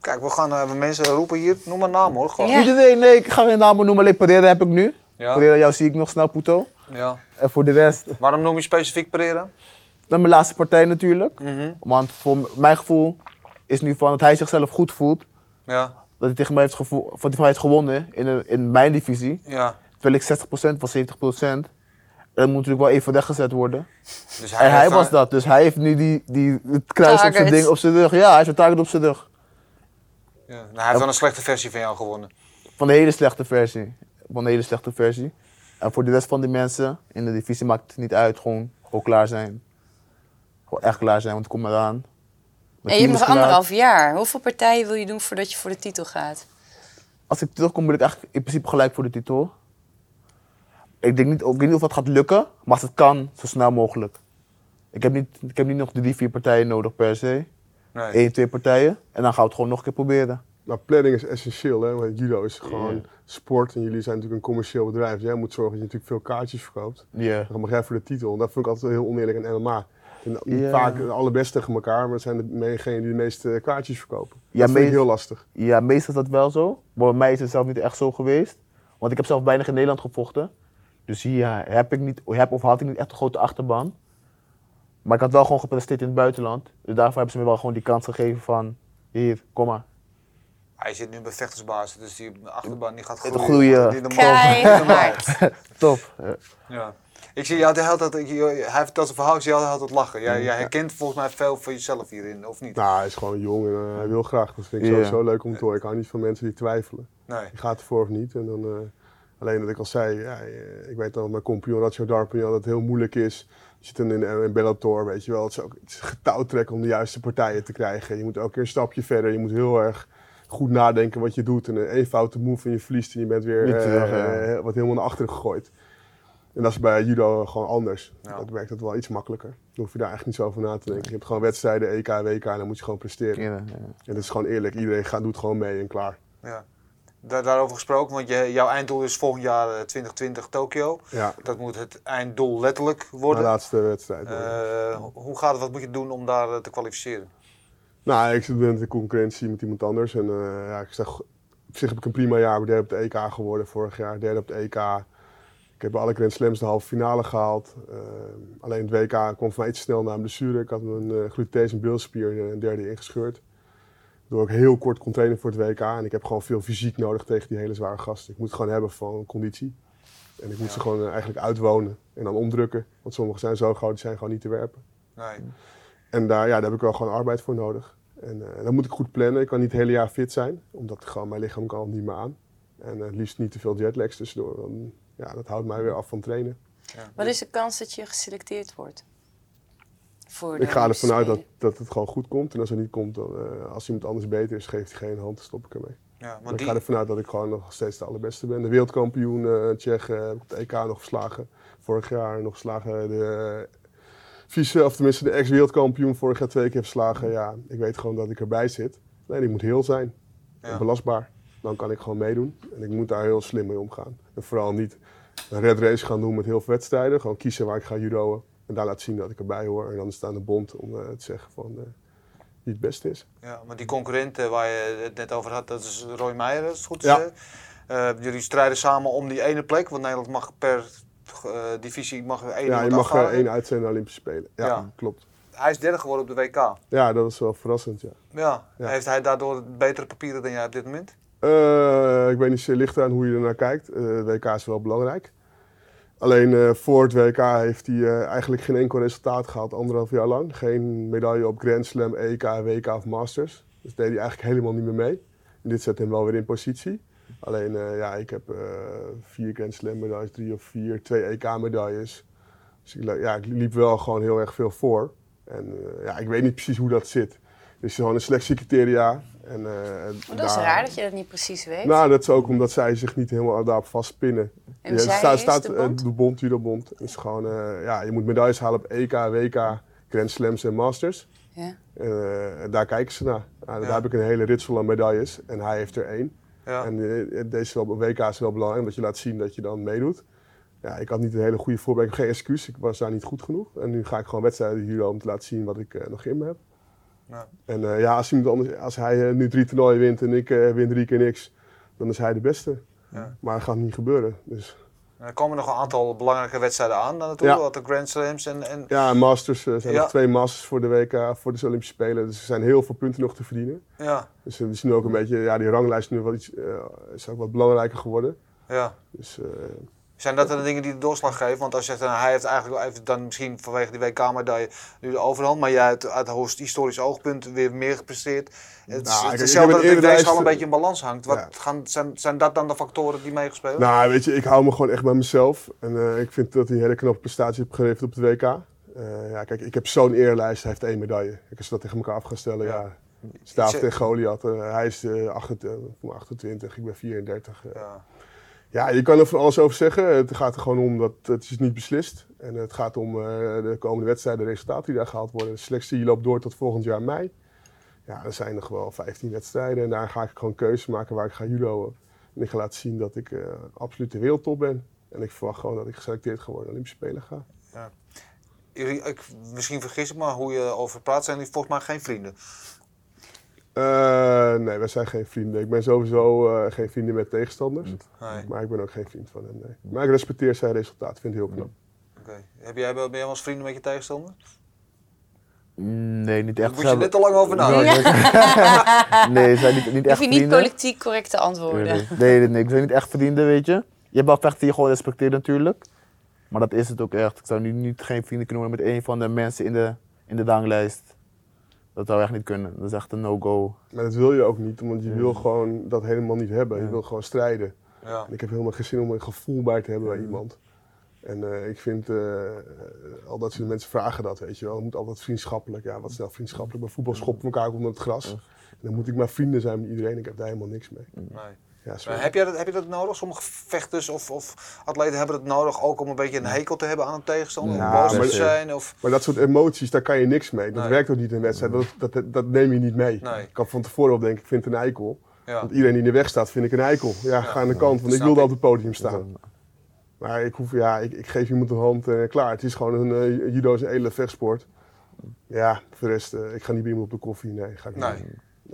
Kijk, we gaan uh, mensen roepen hier. Noem maar naam hoor. Gewoon. Ja. Iedereen, nee, ik ga geen namen noemen, alleen Pereira heb ik nu. Ja. Pereira, jou zie ik nog snel, Puto. Ja. En voor de rest, Waarom noem je specifiek Pereira? Dan mijn laatste partij natuurlijk. Mhm. Want voor m- mijn gevoel is nu van dat hij zichzelf goed voelt. Ja, Dat hij tegen mij heeft, gevoel, dat hij van mij heeft gewonnen in, een- in mijn divisie. ja. Terwijl ik 60% was 70%. En dat moet natuurlijk wel even weggezet worden. Dus en hij was dat, dus hij heeft nu die, die, het kruis op zijn ding op zijn rug. Ja, hij heeft een target op zijn rug. Ja. Nou, hij heeft wel een slechte versie van jou gewonnen. Van de hele slechte versie. Van de hele slechte versie. En voor de rest van die mensen in de divisie maakt het niet uit. Gewoon, gewoon klaar zijn. Gewoon echt klaar zijn, want ik kom eraan. Mijn En je hebt nog anderhalf jaar. Hoeveel partijen wil je doen voordat je voor de titel gaat? Als ik terugkom, ben ik eigenlijk in principe gelijk voor de titel. Ik, denk niet, ik weet niet of dat gaat lukken, maar als het kan, zo snel mogelijk. Ik heb niet, ik heb niet nog drie, vier partijen nodig per se. Nee. Eén, twee partijen. En dan gaan we het gewoon nog een keer proberen. Nou, planning is essentieel, hè? want judo is gewoon sport en jullie zijn natuurlijk een commercieel bedrijf. Jij moet zorgen dat je natuurlijk veel kaartjes verkoopt. Ja. Dan mag jij voor de titel. En dat vind ik altijd heel oneerlijk aan MMA. En niet Ja. vaak de allerbeste tegen elkaar, maar het zijn degenen die de meeste kaartjes verkopen. Ja, dat vind ik meest- heel lastig. Ja, meestal is dat wel zo. Maar bij mij is het zelf niet echt zo geweest. Want ik heb zelf weinig in Nederland gevochten. Dus hier heb ik niet, heb of had ik niet echt een grote achterban. Maar ik had wel gewoon gepresteerd in het buitenland. Dus daarvoor hebben ze me wel gewoon die kans gegeven van... Hier, kom maar. Hij zit nu bij vechtersbasis, dus die achterban die gaat Het groeien. groeien. Die Keihard. Top. Ja. Ik zie jou de hele tijd, ik- hij vertelt zijn verhaal, ik zie jou de hele tijd lachen. Jij, jij herkent volgens mij veel van jezelf hierin, of niet? Nou, hij is gewoon jong en eh, hij wil graag. Dat vind ik Ja. sowieso leuk om te horen. Ik hou niet van mensen die twijfelen. Nee. Je gaat ervoor of niet. En dan, eh, alleen dat ik al zei, ja, eh, ik weet dan mijn compagnon Ratio Darpignan dat het heel moeilijk is. Je zit in, in Bellator, weet je wel. Het is ook het is getouwtrekken om de juiste partijen te krijgen. Je moet elke keer een stapje verder. Je moet heel erg goed nadenken wat je doet. En een één foute move en je verliest en je bent weer Niet terug, ja. wat helemaal naar achteren gegooid. En dat is bij judo gewoon anders. Ja. Dat werkt het wel iets makkelijker. Dan hoef je daar eigenlijk niet zo over na te denken. Je hebt gewoon wedstrijden, EK, WK en dan moet je gewoon presteren. Ja, ja. En dat is gewoon eerlijk. Iedereen gaat, doet gewoon mee en klaar. Ja. Daar, daarover gesproken, want je, jouw einddoel is volgend jaar eh, 2020 Tokio. Ja, Dat moet het einddoel letterlijk de worden. laatste wedstrijd. Eh, hoe gaat het, wat moet je doen om daar eh, te kwalificeren? Nou, ik zit in de concurrentie met iemand anders. En eh, ja, ik zeg, op zich heb ik een prima jaar. Ik ben derde op de EK geworden vorig jaar. Derde op de EK. Ik heb alle Grand Slams de halve finale gehaald. Eh, alleen het WK kwam voor mij iets snel na een blessure. Ik had mijn uh, gluteus en bilspier eh, een derde ingescheurd. Waardoor ik heel kort kon trainen voor het WK. En ik heb gewoon veel fysiek nodig tegen die hele zware gasten. Ik moet het gewoon hebben van conditie. En ik moet ze gewoon eh, eigenlijk uitwonen en dan omdrukken. Want sommigen zijn zo groot, die zijn gewoon niet te werpen. Nee. En daar, ja, daar heb ik wel gewoon arbeid voor nodig. En uh, dan moet ik goed plannen. Ik kan niet het hele jaar fit zijn, omdat gewoon mijn lichaam kan het niet meer aan. En uh, het liefst niet te veel jetlags tussendoor. Dan, ja, dat houdt mij weer af van trainen. Ja. Wat is de kans dat je geselecteerd wordt? Voor Ik ga ervan uit dat, dat het gewoon goed komt. En als het niet komt, dan, uh, als iemand anders beter is, geeft hij geen hand, dan stop ik ermee. Ja, Ik ga ervan uit dat ik gewoon nog steeds de allerbeste ben. De wereldkampioen uh, Tsjech heb ik op het EK nog verslagen. Vorig jaar nog verslagen. De vice, of tenminste de ex-wereldkampioen vorig jaar twee keer verslagen. Ja, ik weet gewoon dat ik erbij zit. Nee, ik moet heel zijn. Ja. En belastbaar. Dan kan ik gewoon meedoen. En ik moet daar heel slim mee omgaan. En vooral niet een red race gaan doen met heel veel wedstrijden. Gewoon kiezen waar ik ga judoën. En daar laten zien dat ik erbij hoor. En dan is het aan de bond om uh, te zeggen van uh, wie het beste is. Ja, maar die concurrent uh, waar je het net over had, dat is Roy Meijer, als het goed is. Ja. Uh, jullie strijden samen om die ene plek, want Nederland mag per divisie mag één Ja, je mag er één uitzenden naar Olympische Spelen. Ja, Ja. klopt. Hij is derde geworden op de WK. Ja, dat was wel verrassend, ja. Ja. Ja. Heeft hij daardoor betere papieren dan jij op dit moment? Uh, ik weet niet, ligt aan hoe je ernaar kijkt. Het WK is wel belangrijk. Alleen uh, voor het WK heeft hij eigenlijk geen enkel resultaat gehad, anderhalf jaar lang. Geen medaille op Grand Slam, EK, WK of Masters. Dus deed hij eigenlijk helemaal niet meer mee. En dit zet hem wel weer in positie. Alleen, ja, ik heb vier Grand Slam medailles, drie of vier, twee EK medailles. Dus ik, ja, ik liep wel gewoon heel erg veel voor. En ja, ik weet niet precies hoe dat zit. Is gewoon een selectiecriteria En, uh, maar dat is raar dat je dat niet precies weet. Nou, dat is ook omdat zij zich niet helemaal daarop vastpinnen. En ja, zij staat, staat, de bond? de bond, judobond. is gewoon, uh, ja, je moet medailles halen op EK, WK, Grand Slams en Masters. Ja. Uh, daar kijken ze naar. Nou, daar heb ik een hele ritsel aan medailles en hij heeft er één. Ja. En deze WK is wel belangrijk, omdat je laat zien dat je dan meedoet. Ja, ik had niet een hele goede voorbereiding, geen excuus. Ik was daar niet goed genoeg. En nu ga ik gewoon wedstrijden hier om te laten zien wat ik nog in me heb. Ja. En uh, ja, als, anders, als hij uh, nu drie toernooien wint en ik uh, win drie keer niks, dan is hij de beste. Ja. Maar dat gaat niet gebeuren. Dus. Er komen nog een aantal belangrijke wedstrijden aan dan natuurlijk, ja. de Grand Slams en... en... Ja, Masters. Er zijn nog twee Masters voor de WK, voor de Olympische Spelen. Dus er zijn heel veel punten nog te verdienen. Ja. Dus het is nu ook een beetje, ja, die ranglijst nu wel iets, is ook wat belangrijker geworden. Ja. Dus, zijn dat dan de dingen die de doorslag geven? Want als je zegt, nou, hij heeft eigenlijk heeft dan misschien vanwege die WK-medaille nu de overhand, maar jij uit, uit historisch oogpunt weer meer gepresteerd. Het is Nou, hetzelfde dat heb de een weegschaal eerder een beetje in balans hangt. Wat Ja. gaan, zijn, zijn dat dan de factoren die meegespeeld? Nou, weet je, ik hou me gewoon echt bij mezelf. En eh, ik vind dat hij een hele knappe prestatie heeft geleverd op het WK. Eh, ja, kijk, ik heb zo'n eerlijst, hij heeft één medaille. Ik als we dat tegen elkaar af gaan stellen, Ja. ja. Staaf Ze- tegen Goliath. eh, hij is eh, 28, voor mij 28, ik ben 34. eh. Ja. Ja, je kan er van alles over zeggen. Het gaat er gewoon om dat het is niet beslist. En het gaat om eh, de komende wedstrijden, de resultaten die daar gehaald worden. De selectie loopt door tot volgend jaar mei. Ja, er zijn nog wel 15 wedstrijden. En daar ga ik gewoon keuzes maken waar ik ga judoën. En ik ga laten zien dat ik eh, absoluut de wereldtop ben. En ik verwacht gewoon dat ik geselecteerd ga worden Olympische Spelen ga. Jullie, ik, misschien vergis ik me hoe je over praat, zijn jullie volgens mij geen vrienden. Eh, nee, wij zijn geen vrienden. Ik ben sowieso eh, geen vrienden met tegenstanders. Nee. Maar ik ben ook geen vriend van hem, nee. Maar ik respecteer zijn resultaat. vind het heel knap. Oké. Heb jij, ben jij wel eens vrienden met je tegenstander? Mm, Nee, niet Daar echt. moet je net te lang over nadenken. nee, zijn niet, niet Hoef echt je niet vrienden. politiek correcte antwoorden. Nee, nee, ik zijn niet echt vrienden, weet je. Je hebt wel vechten die je gewoon respecteert natuurlijk. Maar dat is het ook echt. Ik zou nu niet geen vrienden kunnen worden met een van de mensen in de, in de ranglijst. Dat zou echt niet kunnen. Dat is echt een no-go. Maar dat wil je ook niet, want je wil gewoon dat helemaal niet hebben. Je wil gewoon strijden. Ja. En ik heb helemaal geen zin om een gevoel bij te hebben bij iemand. En eh, ik vind, eh, al dat soort mensen vragen dat, weet je wel. Het moet altijd vriendschappelijk. Ja, wat is nou vriendschappelijk? Bij voetbal schoppen we elkaar onder het gras. En dan moet ik maar vrienden zijn met iedereen. Ik heb daar helemaal niks mee. Nee. Ja, sorry. heb, jij dat, heb je dat nodig? Sommige vechters of, of atleten hebben het nodig ook om een beetje een hekel te hebben aan een tegenstander. Om Ja, boos maar- te zijn. Of... Maar dat soort emoties, daar kan je niks mee. Dat Nee. werkt ook niet in een wedstrijd. Dat, dat, dat neem je niet mee. Nee. Ik kan van tevoren wel denken, ik vind het een eikel. Ja. Want iedereen die in de weg staat, vind ik een eikel. Ja, ga aan de kant, want ik wilde op het podium staan. Maar ik, hoef, ja, ik, ik geef iemand een hand en klaar. Het is gewoon een eh, judo is een edele vechtsport. Ja, voor de rest, eh, ik ga niet bij iemand op de koffie. Nee, ga ik niet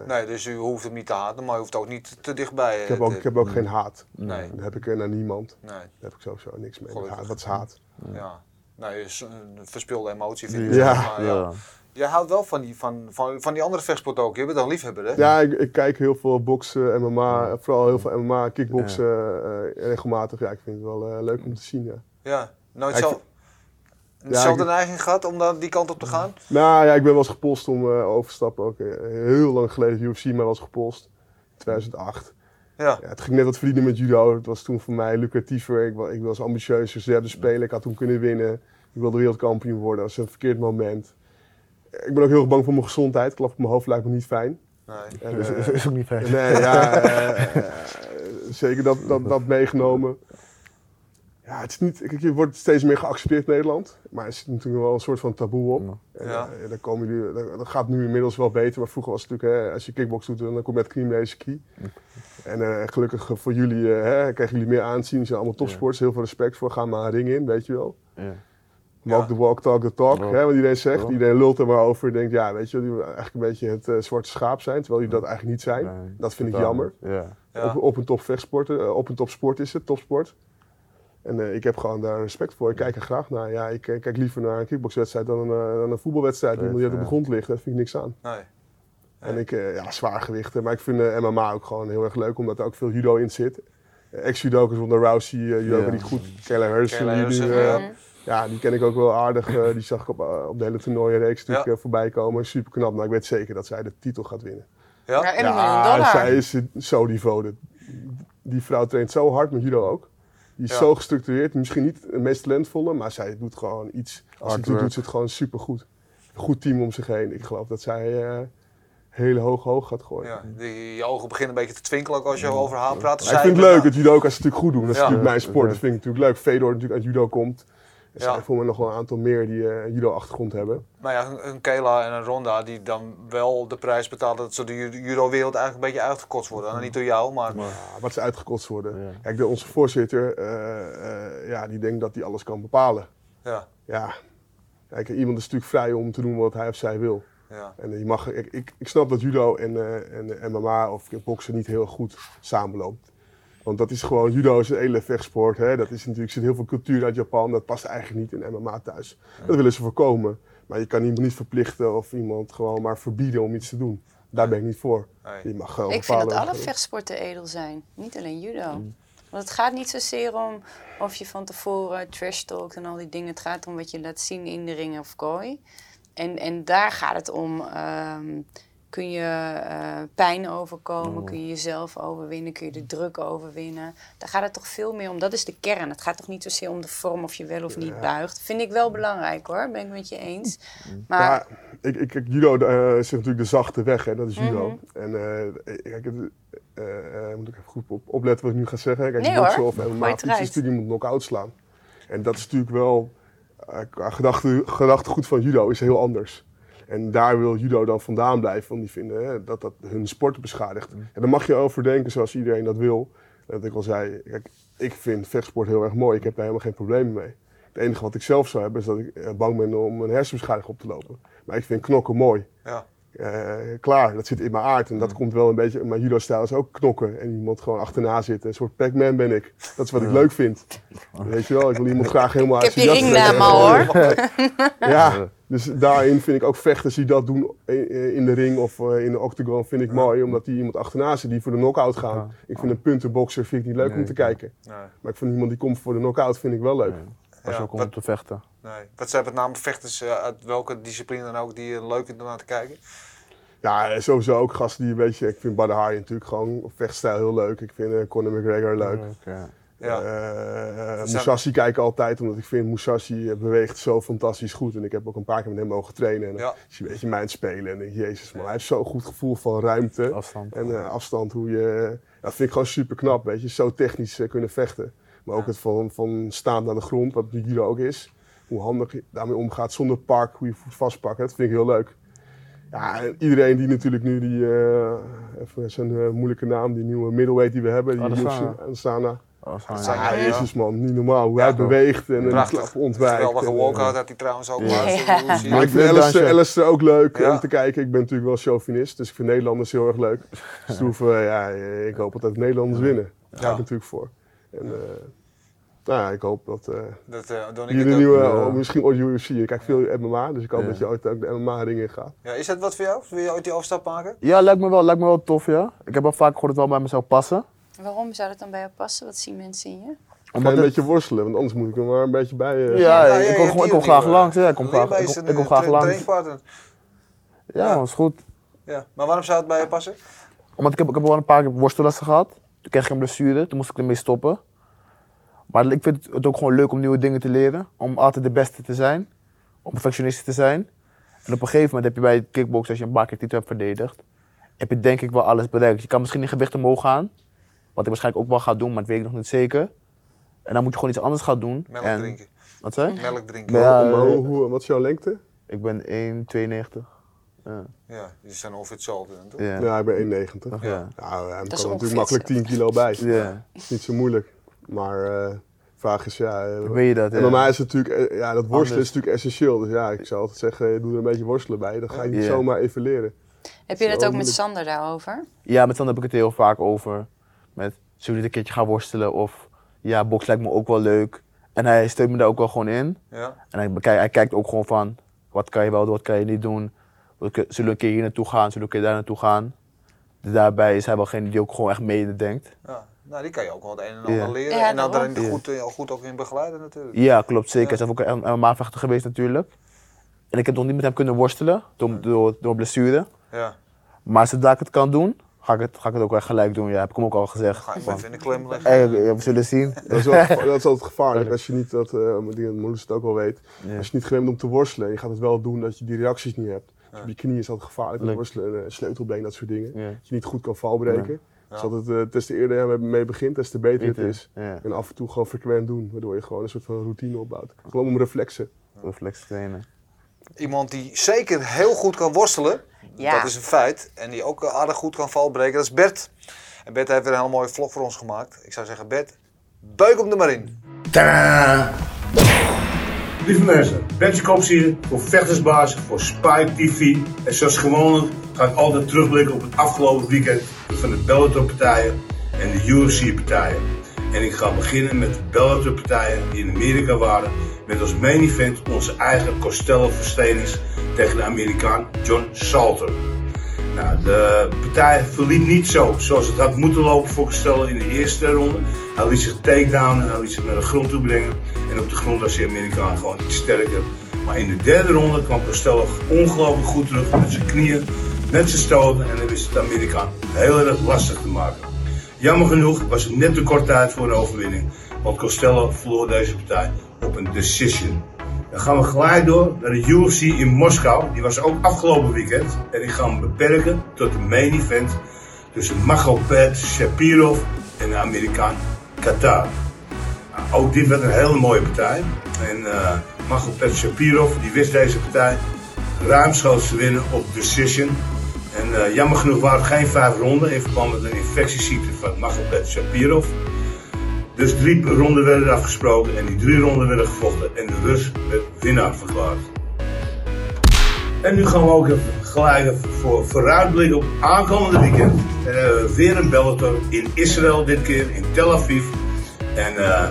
Nee. dus u hoeft hem niet te haten, maar u hoeft ook niet te dichtbij. Ik heb ook, ik heb ook geen haat. Nee. Dat heb ik eh, naar niemand. Nee, Daar heb ik sowieso niks mee. Gelukkig. haat. Wat is haat? ja. Nee, is een verspilde emotie vind ik. Ja. Maar, ja. Ja. Jij houdt wel van die, van, van, van die andere vechtsport ook. Je bent een liefhebber, hè? Ja, ik, ik kijk heel veel boksen, MMA, vooral heel veel MMA, kickboksen eh, regelmatig. Ja, ik vind het wel eh, leuk om te zien. Ja. Ja. Nooit Ja, ik zo... Dezelfde ik- neiging gehad om dan die kant op te gaan? Nou ja, ik ben wel eens gepost om eh, overstappen. Ook eh, heel lang geleden, UFC mij was gepost. 2008. Ja. Ja, het ging net wat verdienen met judo. Het was toen voor mij lucratiever. Ik, wa- ik was ambitieuzer, ze hebben spelen. Ik had toen kunnen winnen. Ik wilde wereldkampioen worden. Dat was een verkeerd moment. Ik ben ook heel erg bang voor mijn gezondheid. Klap op mijn hoofd lijkt me niet fijn. Nee. En, Dat eh, is, is ook niet fijn. Nee, ja, zeker dat, dat, dat meegenomen. Ja, het is niet, kijk, je wordt steeds meer geaccepteerd in Nederland, maar er zit natuurlijk wel een soort van taboe op. En, Ja. eh, daar komen jullie, dat, dat gaat nu inmiddels wel beter, maar vroeger was het natuurlijk, hè, als je kickbox doet, dan kom je met knie mee ski. En eh, gelukkig voor jullie, eh, hè, krijgen jullie meer aanzien, ze zijn allemaal topsporters, heel veel respect voor, ga maar een ring in, weet je wel. Ja. Walk Ja. the walk, talk the talk, Ja. hè, wat iedereen zegt. Ja. Iedereen lult er maar over, denkt, ja, weet je wel, die willen eigenlijk een beetje het eh, zwarte schaap zijn, terwijl die dat eigenlijk niet zijn. Nee, dat vind ik jammer. niet. Ja. Ja. Op, op een top vechtsport, eh, op een top sport is het, topsport. En eh, ik heb gewoon daar respect voor. Ik kijk er graag naar. Ja, ik eh, kijk liever naar een kickboxwedstrijd dan een, eh, dan een voetbalwedstrijd. Die iemand die op de Ja. grond ligt, daar vind ik niks aan. Nee. En ik, eh, ja, zwaargewichten. Maar ik vind eh, MMA ook gewoon heel erg leuk, omdat er ook veel judo in zit. Ex-judokers onder Rousey, uh, judoka Ja. die goed. Harrison, Kayla die, ja. ja, die ken ik ook wel aardig. die zag ik op, op de hele toernooienreeks natuurlijk Ja. voorbij komen. Super knap, maar ik weet zeker dat zij de titel gaat winnen. Ja? Ja, en miljoen dollar. zij is zo devoted. Die vrouw traint zo hard met judo ook. Die is Ja. zo gestructureerd. Misschien niet het meest talentvolle, maar zij doet gewoon iets. Als ze doet, doet ze het gewoon supergoed. Goed team om zich heen. Ik geloof dat zij eh, hele hoog hoog gaat gooien. Ja, die, je ogen beginnen een beetje te twinkelen ook als je over haar praat. Maar ik vind het leuk dat judoka's het natuurlijk goed doen. Dat is Ja. natuurlijk mijn sport, dat vind ik natuurlijk leuk. Fedor natuurlijk uit judo komt. Er Ja. zijn voor me nog wel een aantal meer die eh, judo-achtergrond hebben. Maar ja, een, een Kela en een Ronda die dan wel de prijs betalen dat ze de ju- judo-wereld eigenlijk een beetje uitgekotst worden. En niet door jou, maar... Ja, wat ze uitgekotst worden. Ja. Kijk, de, onze voorzitter, eh, eh, ja, die denkt dat hij alles kan bepalen. Ja, Ja, kijk, iemand is natuurlijk vrij om te doen wat hij of zij wil. ja. En je mag, ik, ik, ik snap dat judo en, eh, en MMA of boksen niet heel goed samenloopt. Want dat is gewoon, judo is een hele vechtsport. Hè? Dat is natuurlijk, er zit heel veel cultuur uit Japan, dat past eigenlijk niet in MMA thuis. Dat willen ze voorkomen. Maar je kan iemand niet verplichten of iemand gewoon maar verbieden om iets te doen. Daar ben ik niet voor. Je mag gewoon Ik vind dat alle vechtsporten edel zijn, niet alleen judo. Mm. Want het gaat niet zozeer om of je van tevoren trash talkt en al die dingen. Het gaat om wat je laat zien in de ring of kooi. En, en daar gaat het om. ehm, kun je eh, pijn overkomen? Kun je jezelf overwinnen? Kun je de druk overwinnen? Daar gaat het toch veel meer om. Dat is de kern. Het gaat toch niet zozeer om de vorm of je wel of niet buigt. Vind ik wel belangrijk hoor, ben ik met je eens. Maar Ja, ik, ik, judo eh, is natuurlijk de zachte weg, hè? dat is judo. Mhm. En kijk, het, eh, moet ik even goed op, opletten wat ik nu ga zeggen. Kijk, Nee, hoor. of MMA, je moet knock-out slaan. En dat is natuurlijk wel, gedachtegoed van judo is heel anders. En daar wil judo dan vandaan blijven, want die vinden hè, dat dat hun sport beschadigt. En daar mag je over denken zoals iedereen dat wil. Dat ik al zei, kijk, ik vind vechtsport heel erg mooi. Ik heb daar helemaal geen problemen mee. Het enige wat ik zelf zou hebben is dat ik eh, bang ben om een hersenbeschadiging op te lopen. Maar ik vind knokken mooi. Ja. Eh, klaar, dat zit in mijn aard. En Mm. dat komt wel een beetje. Mijn judo-stijl is ook knokken. En iemand gewoon achterna zitten. Een soort Pac-Man ben ik. Dat is wat ik leuk vind. Weet je wel, ik wil iemand graag helemaal ik heb je ringnaam al hoor. Ja, dus daarin vind ik ook vechters die dat doen in in de ring of eh, in de octagon vind ik mooi. Omdat die iemand achterna zit die voor de knockout gaan. Ik vind een puntenboxer vind ik niet leuk om Nee, te kijken. Nee. Maar ik vind iemand die komt voor de knockout vind ik wel leuk. Als je Ja, ook om wat- te vechten. Nee. Wat zijn met name vechters eh, uit welke discipline dan ook die je leuk vindt om naar te kijken? Ja, sowieso ook gasten die een beetje... Ik vind Badr natuurlijk gewoon vechtstijl heel leuk. Ik vind eh, Conor McGregor leuk. Ja. Ja. Eh, zijn- Musashi kijk ik altijd, omdat ik vind Musashi eh, beweegt zo fantastisch goed. En ik heb ook een paar keer met hem mogen trainen. En dan Ja. is hij een beetje mijn spelen. En ik denk, jezus man, hij heeft zo'n goed gevoel van ruimte. Afstand. En eh, afstand, hoe je... Dat vind ik gewoon super knap, weet je. Zo technisch eh, kunnen vechten. Maar ook het van, van staan naar de grond, wat die judo ook is. Hoe handig je daarmee omgaat zonder park, hoe je voet vastpakken. Dat vind ik heel leuk. Ja, en iedereen die natuurlijk nu die, eh even zijn eh, moeilijke naam, die nieuwe middleweight die we hebben, die Adesanya. Adesanya. Dat zijn- Ja, jezus man, niet normaal. Hoe Ja, hij beweegt en een klap ontwijkt. Geweldige eh, walkout had hij trouwens ook. Ja. maar Ja. je ik vind Alistair, ook leuk Ja. om te kijken. Ik ben natuurlijk wel chauvinist, dus ik vind Nederlanders heel erg leuk. Dus hoeven we, ja, ik hoop altijd Nederlanders winnen. Daar ga ik natuurlijk voor. En, eh, nou ja, ik hoop dat uh, Dat eh, hier het de ook. nieuwe, oh, misschien ooit UFC. Ik kijk veel MMA, dus ik hoop Ja. dat je ooit ook de MMA-ring in gaat. Ja, is dat wat voor jou? Wil je ooit die overstap maken? Ja, lijkt me, wel, lijkt me wel tof, ja. Ik heb wel vaak gehoord dat het wel bij me zou passen. Waarom zou dat dan bij jou passen? Wat zien mensen in je? Omdat een beetje worstelen, want anders moet ik er maar een beetje bij. eh, Ja, Ja, ik kom ik kom graag langs. Ja, ik kom graag, ik is kom, ik kom eh, graag langs. Ja, Ja. man, is goed. Ja. Maar waarom zou het bij je passen? Omdat ik heb, ik heb wel een paar keer worstellessen gehad. Toen kreeg ik een blessure, toen moest ik ermee stoppen. Maar ik vind het ook gewoon leuk om nieuwe dingen te leren. Om altijd de beste te zijn. Om perfectionist te zijn. En op een gegeven moment heb je bij het kickbox, als je een paar keer titel hebt verdedigd, heb je denk ik wel alles bereikt. Je kan misschien in gewicht omhoog gaan. Wat ik waarschijnlijk ook wel ga doen, maar dat weet ik nog niet zeker. En dan moet je gewoon iets anders gaan doen. Melk en, drinken. Wat zei je? Melk drinken. Ja, maar eh, hoe, hoe- wat is jouw lengte? Ik ben 1,92. Ja. Ja, die zijn ongeveer hetzelfde. dan, toch? Ja. Ja, ik ben 1,90. Ja. Nou, hem is kan natuurlijk makkelijk 10 kilo bij. Ja. is niet zo moeilijk. Maar eh, de vraag is, ja... eh, Weet je dat? En Ja. bij mij is het natuurlijk, ja, dat worstelen Anders. is natuurlijk essentieel. Dus ja, ik zou altijd zeggen, doe er een beetje worstelen bij. Dan ga je niet Ja. zomaar even leren. Heb je dat ook met. Sander daarover? Ja, met Sander heb ik het heel vaak over. Met, zullen we dit een keertje gaan worstelen? Of, ja, box lijkt me ook wel leuk. En hij steunt me daar ook wel gewoon in. Ja. En hij, bekijkt- hij kijkt ook gewoon van, wat kan je wel doen, wat kan je niet doen. Zullen we een keer hier naartoe gaan, zullen we een keer daar naartoe gaan. Dus daarbij is hij wel geen die ook gewoon echt meedenkt. ja. Nou, die kan je ook wel het een en ander leren. Ja, en dan daarin Ja. goed, eh, goed ook in begeleiden natuurlijk. Ja, klopt zeker. Ja. Hij is ook een MMA-vechter geweest natuurlijk. En ik heb nog niet met hem kunnen worstelen, door, door, door blessure. Ja. Maar zodra ik het kan doen, ga ik het, ga ik het ook echt gelijk doen. Ja, heb ik hem ook al gezegd. Ga ik even in de klem leggen. "Hey, we zullen zien. Dat is, wel, geva- dat is altijd gevaarlijk als je niet, dat, eh die Moelis het ook wel weet, Ja. als je niet gewend bent om te worstelen en je gaat het wel doen dat je die reacties niet hebt. Op je knie is altijd gevaarlijk, Leuk. worstelen, eh, sleutelbeen, dat soort dingen. Ja. Dat je niet goed kan valbreken. Ja. Dus altijd, eh, des te eerder je mee begint, des te beter het is. Ja, En af en toe gewoon frequent doen, waardoor je gewoon een soort van routine opbouwt. Gewoon om reflexen. reflex trainen. Iemand die zeker heel goed kan worstelen, Ja. dat is een feit. En die ook aardig goed kan valbreken, dat is Bert. En Bert heeft weer een hele mooie vlog voor ons gemaakt. Ik zou zeggen, Bert, beuk hem er maar in. Tadaa! Lieve mensen, Bentje Kops hier voor Vechtersbaas, voor Spike TV. En zoals gewoonlijk ga ik altijd terugblikken op het afgelopen weekend van de Bellator-partijen en de UFC-partijen. En ik ga beginnen met de Bellator-partijen die in Amerika waren. Met als main event onze eigen Costello tegen de Amerikaan John Salter. Nou, de partij verliep niet zo zoals het had moeten lopen voor Costello in de eerste ronde. Hij liet zich takedown en hij liet zich naar de grond toe brengen. En op de grond was de Amerikaan gewoon iets sterker. Maar in de derde ronde kwam Costello ongelooflijk goed terug met zijn knieën, met zijn stoten. En hij wist het Amerikaan heel erg lastig te maken. Jammer genoeg was het net te kort tijd voor een overwinning. Want Costello verloor deze partij op een decision. Dan gaan we gelijk door naar de UFC in Moskou. Die was ook afgelopen weekend. En ik ga hem beperken tot de main event tussen Magomed Shapirov en de Amerikaan Qatar. Nou, ook dit werd een hele mooie partij. En eh Magomed Shapirov die wist deze partij ruimschoots te winnen op decision. En eh, jammer genoeg waren het geen vijf ronden in verband met een infectieziekte van Magomed Shapirov. Dus drie ronden werden afgesproken en die drie ronden werden gevochten en de Rus werd winnaar verklaard. En nu gaan we ook even gelijk voor vooruitblikken op aankomende weekend. En dan hebben we weer een Bellator in Israël dit keer, in Tel Aviv. En eh,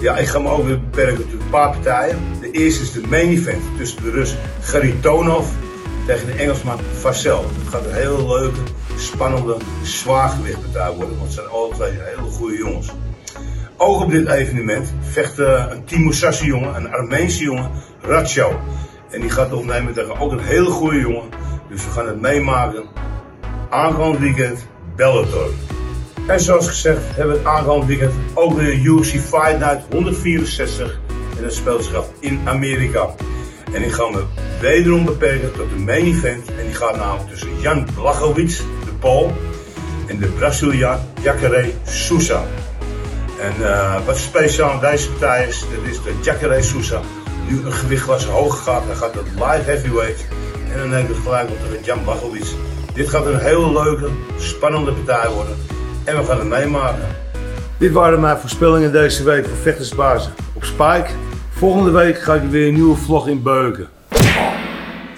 ja, ik ga me ook weer beperken tot een paar partijen. De eerste is de main event tussen de Rus Garitonov tegen de Engelsman Vassel. Het gaat een hele leuke, spannende, zwaargewichtpartij worden, want het zijn alle twee hele goede jongens. Ook op dit evenement vecht eh, een Timo Sassi jongen, een Armeense jongen, Ratcho. En die gaat opnemen tegen ook een hele goede jongen. Dus we gaan het meemaken. Aankomend weekend Bellator. En zoals gezegd hebben we het aankomend weekend ook weer UFC Fight Night 164. En dat speelt zich in Amerika. En ik ga me wederom beperken tot de main event. En die gaat namelijk tussen Jan Blachowicz, de Pool, en de Braziliaan Jacare Sousa. En eh, wat speciaal aan deze partij is, dat is dat Jacare Sousa nu een gewichtklasse hoger gaat. Hij gaat tot light heavyweight. En dan neemt het gelijk op tegen Jan Blachowicz. Dit gaat een hele leuke, spannende partij worden. En we gaan het meemaken. Dit waren mijn voorspellingen deze week voor Vechtersbazen op Spike. Volgende week ga ik weer een nieuwe vlog in Beuken.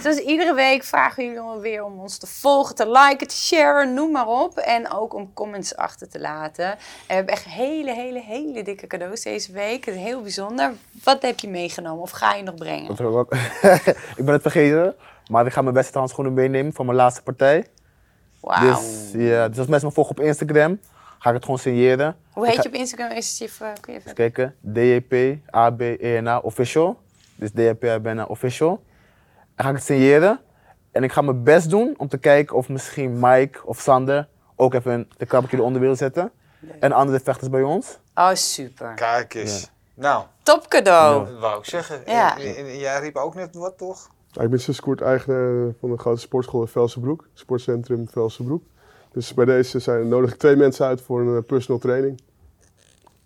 Zoals iedere week vragen jullie weer om ons te volgen, te liken, te sharen, noem maar op. En ook om comments achter te laten. En we hebben echt hele, hele, hele dikke cadeaus deze week. Het is heel bijzonder. Wat heb je meegenomen of ga je nog brengen? Wat- wat- ik ben het vergeten, maar ik ga mijn beste handschoenen meenemen voor mijn laatste partij. Wauw. Dus, ja, dus als mensen me volgen op Instagram, ga ik het gewoon signeren. Hoe heet ga- je op Instagram? Is het je even, kun je even... Kijken, DJP ABENA official. Dus DJP ABENA official. Dan ga ik het signeren. En ik ga mijn best doen om te kijken of misschien Mike of Sander ook even de krabbekje eronder willen zetten. En andere vechters bij ons. Oh, super. Kijk eens. Nou, Top cadeau. dat wou ik zeggen. Ja. Jij riep ook net wat, toch? Ja, ik ben sinds kort eigenaar van een grote sportschool in Velsenbroek, sportcentrum Velsenbroek. Dus bij deze zijn, nodig ik twee mensen uit voor een eh, personal training.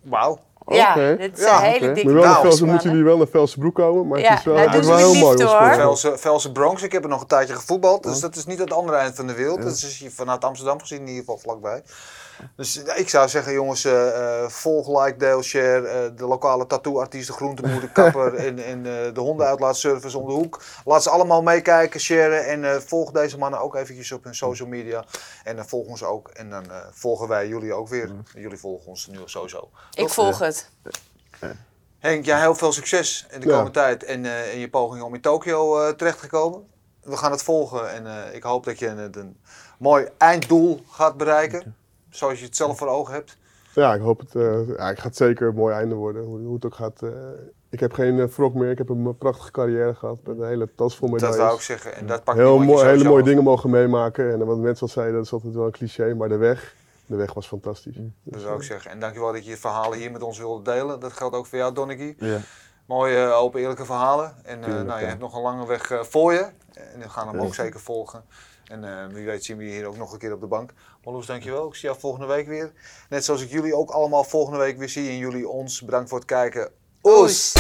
Wauw. Ja, dit is Ja, een hele dikke Maar Nou, mannen. moeten jullie wel naar Velsenbroek komen, maar Ja, het is wel, nou, het is wel ze heel mooi. hoor. Velse, Velse Bronx, ik heb er nog een tijdje gevoetbald. Dus dat is niet het andere eind van de wereld. Dat is hier vanuit Amsterdam gezien in ieder geval vlakbij. Dus ik zou zeggen, jongens, eh, eh, volg, like, deel, share. eh, de lokale tattooartiest, de groenteboer, de kapper en, en eh, de hondenuitlaatservice om de hoek. Laat ze allemaal meekijken, sharen. En eh, volg deze mannen ook eventjes op hun social media. En dan volg ons ook. En dan eh, volgen wij jullie ook weer. Jullie volgen ons nu sowieso. Ik volg het. Henk, jij heel veel succes in de Ja. komende tijd en eh, in je poging om in Tokio eh, terecht te komen. We gaan het volgen en eh, ik hoop dat je een, een mooi einddoel gaat bereiken. Zoals je het zelf voor ogen hebt. Ja, ik hoop het. eh, ja, ik ga het zeker een mooi einde worden. Hoe, hoe het ook gaat. eh, ik heb geen uh, meer. Ik heb een prachtige carrière gehad. Met een hele tas vol medailles. Dat wou ik zeggen. En dat pakt Heel mooi, hele mooie dingen mogen meemaken. En wat mensen al zeiden, dat is altijd wel een cliché. Maar de weg, de weg was fantastisch. Dat zou ik zeggen. En dankjewel dat je je verhalen hier met ons wilde delen. Dat geldt ook voor jou, Donnegie. Ja. Mooie, open, eerlijke verhalen. En uh, Tuurlijk, nou, je ja. hebt nog een lange weg voor je. En we gaan hem ook zeker volgen. En eh, wie weet zien we je hier ook nog een keer op de bank. Marloes, dankjewel. Ik zie jou volgende week weer. Net zoals ik jullie ook allemaal volgende week weer zie. En jullie ons. Bedankt voor het kijken. Oes!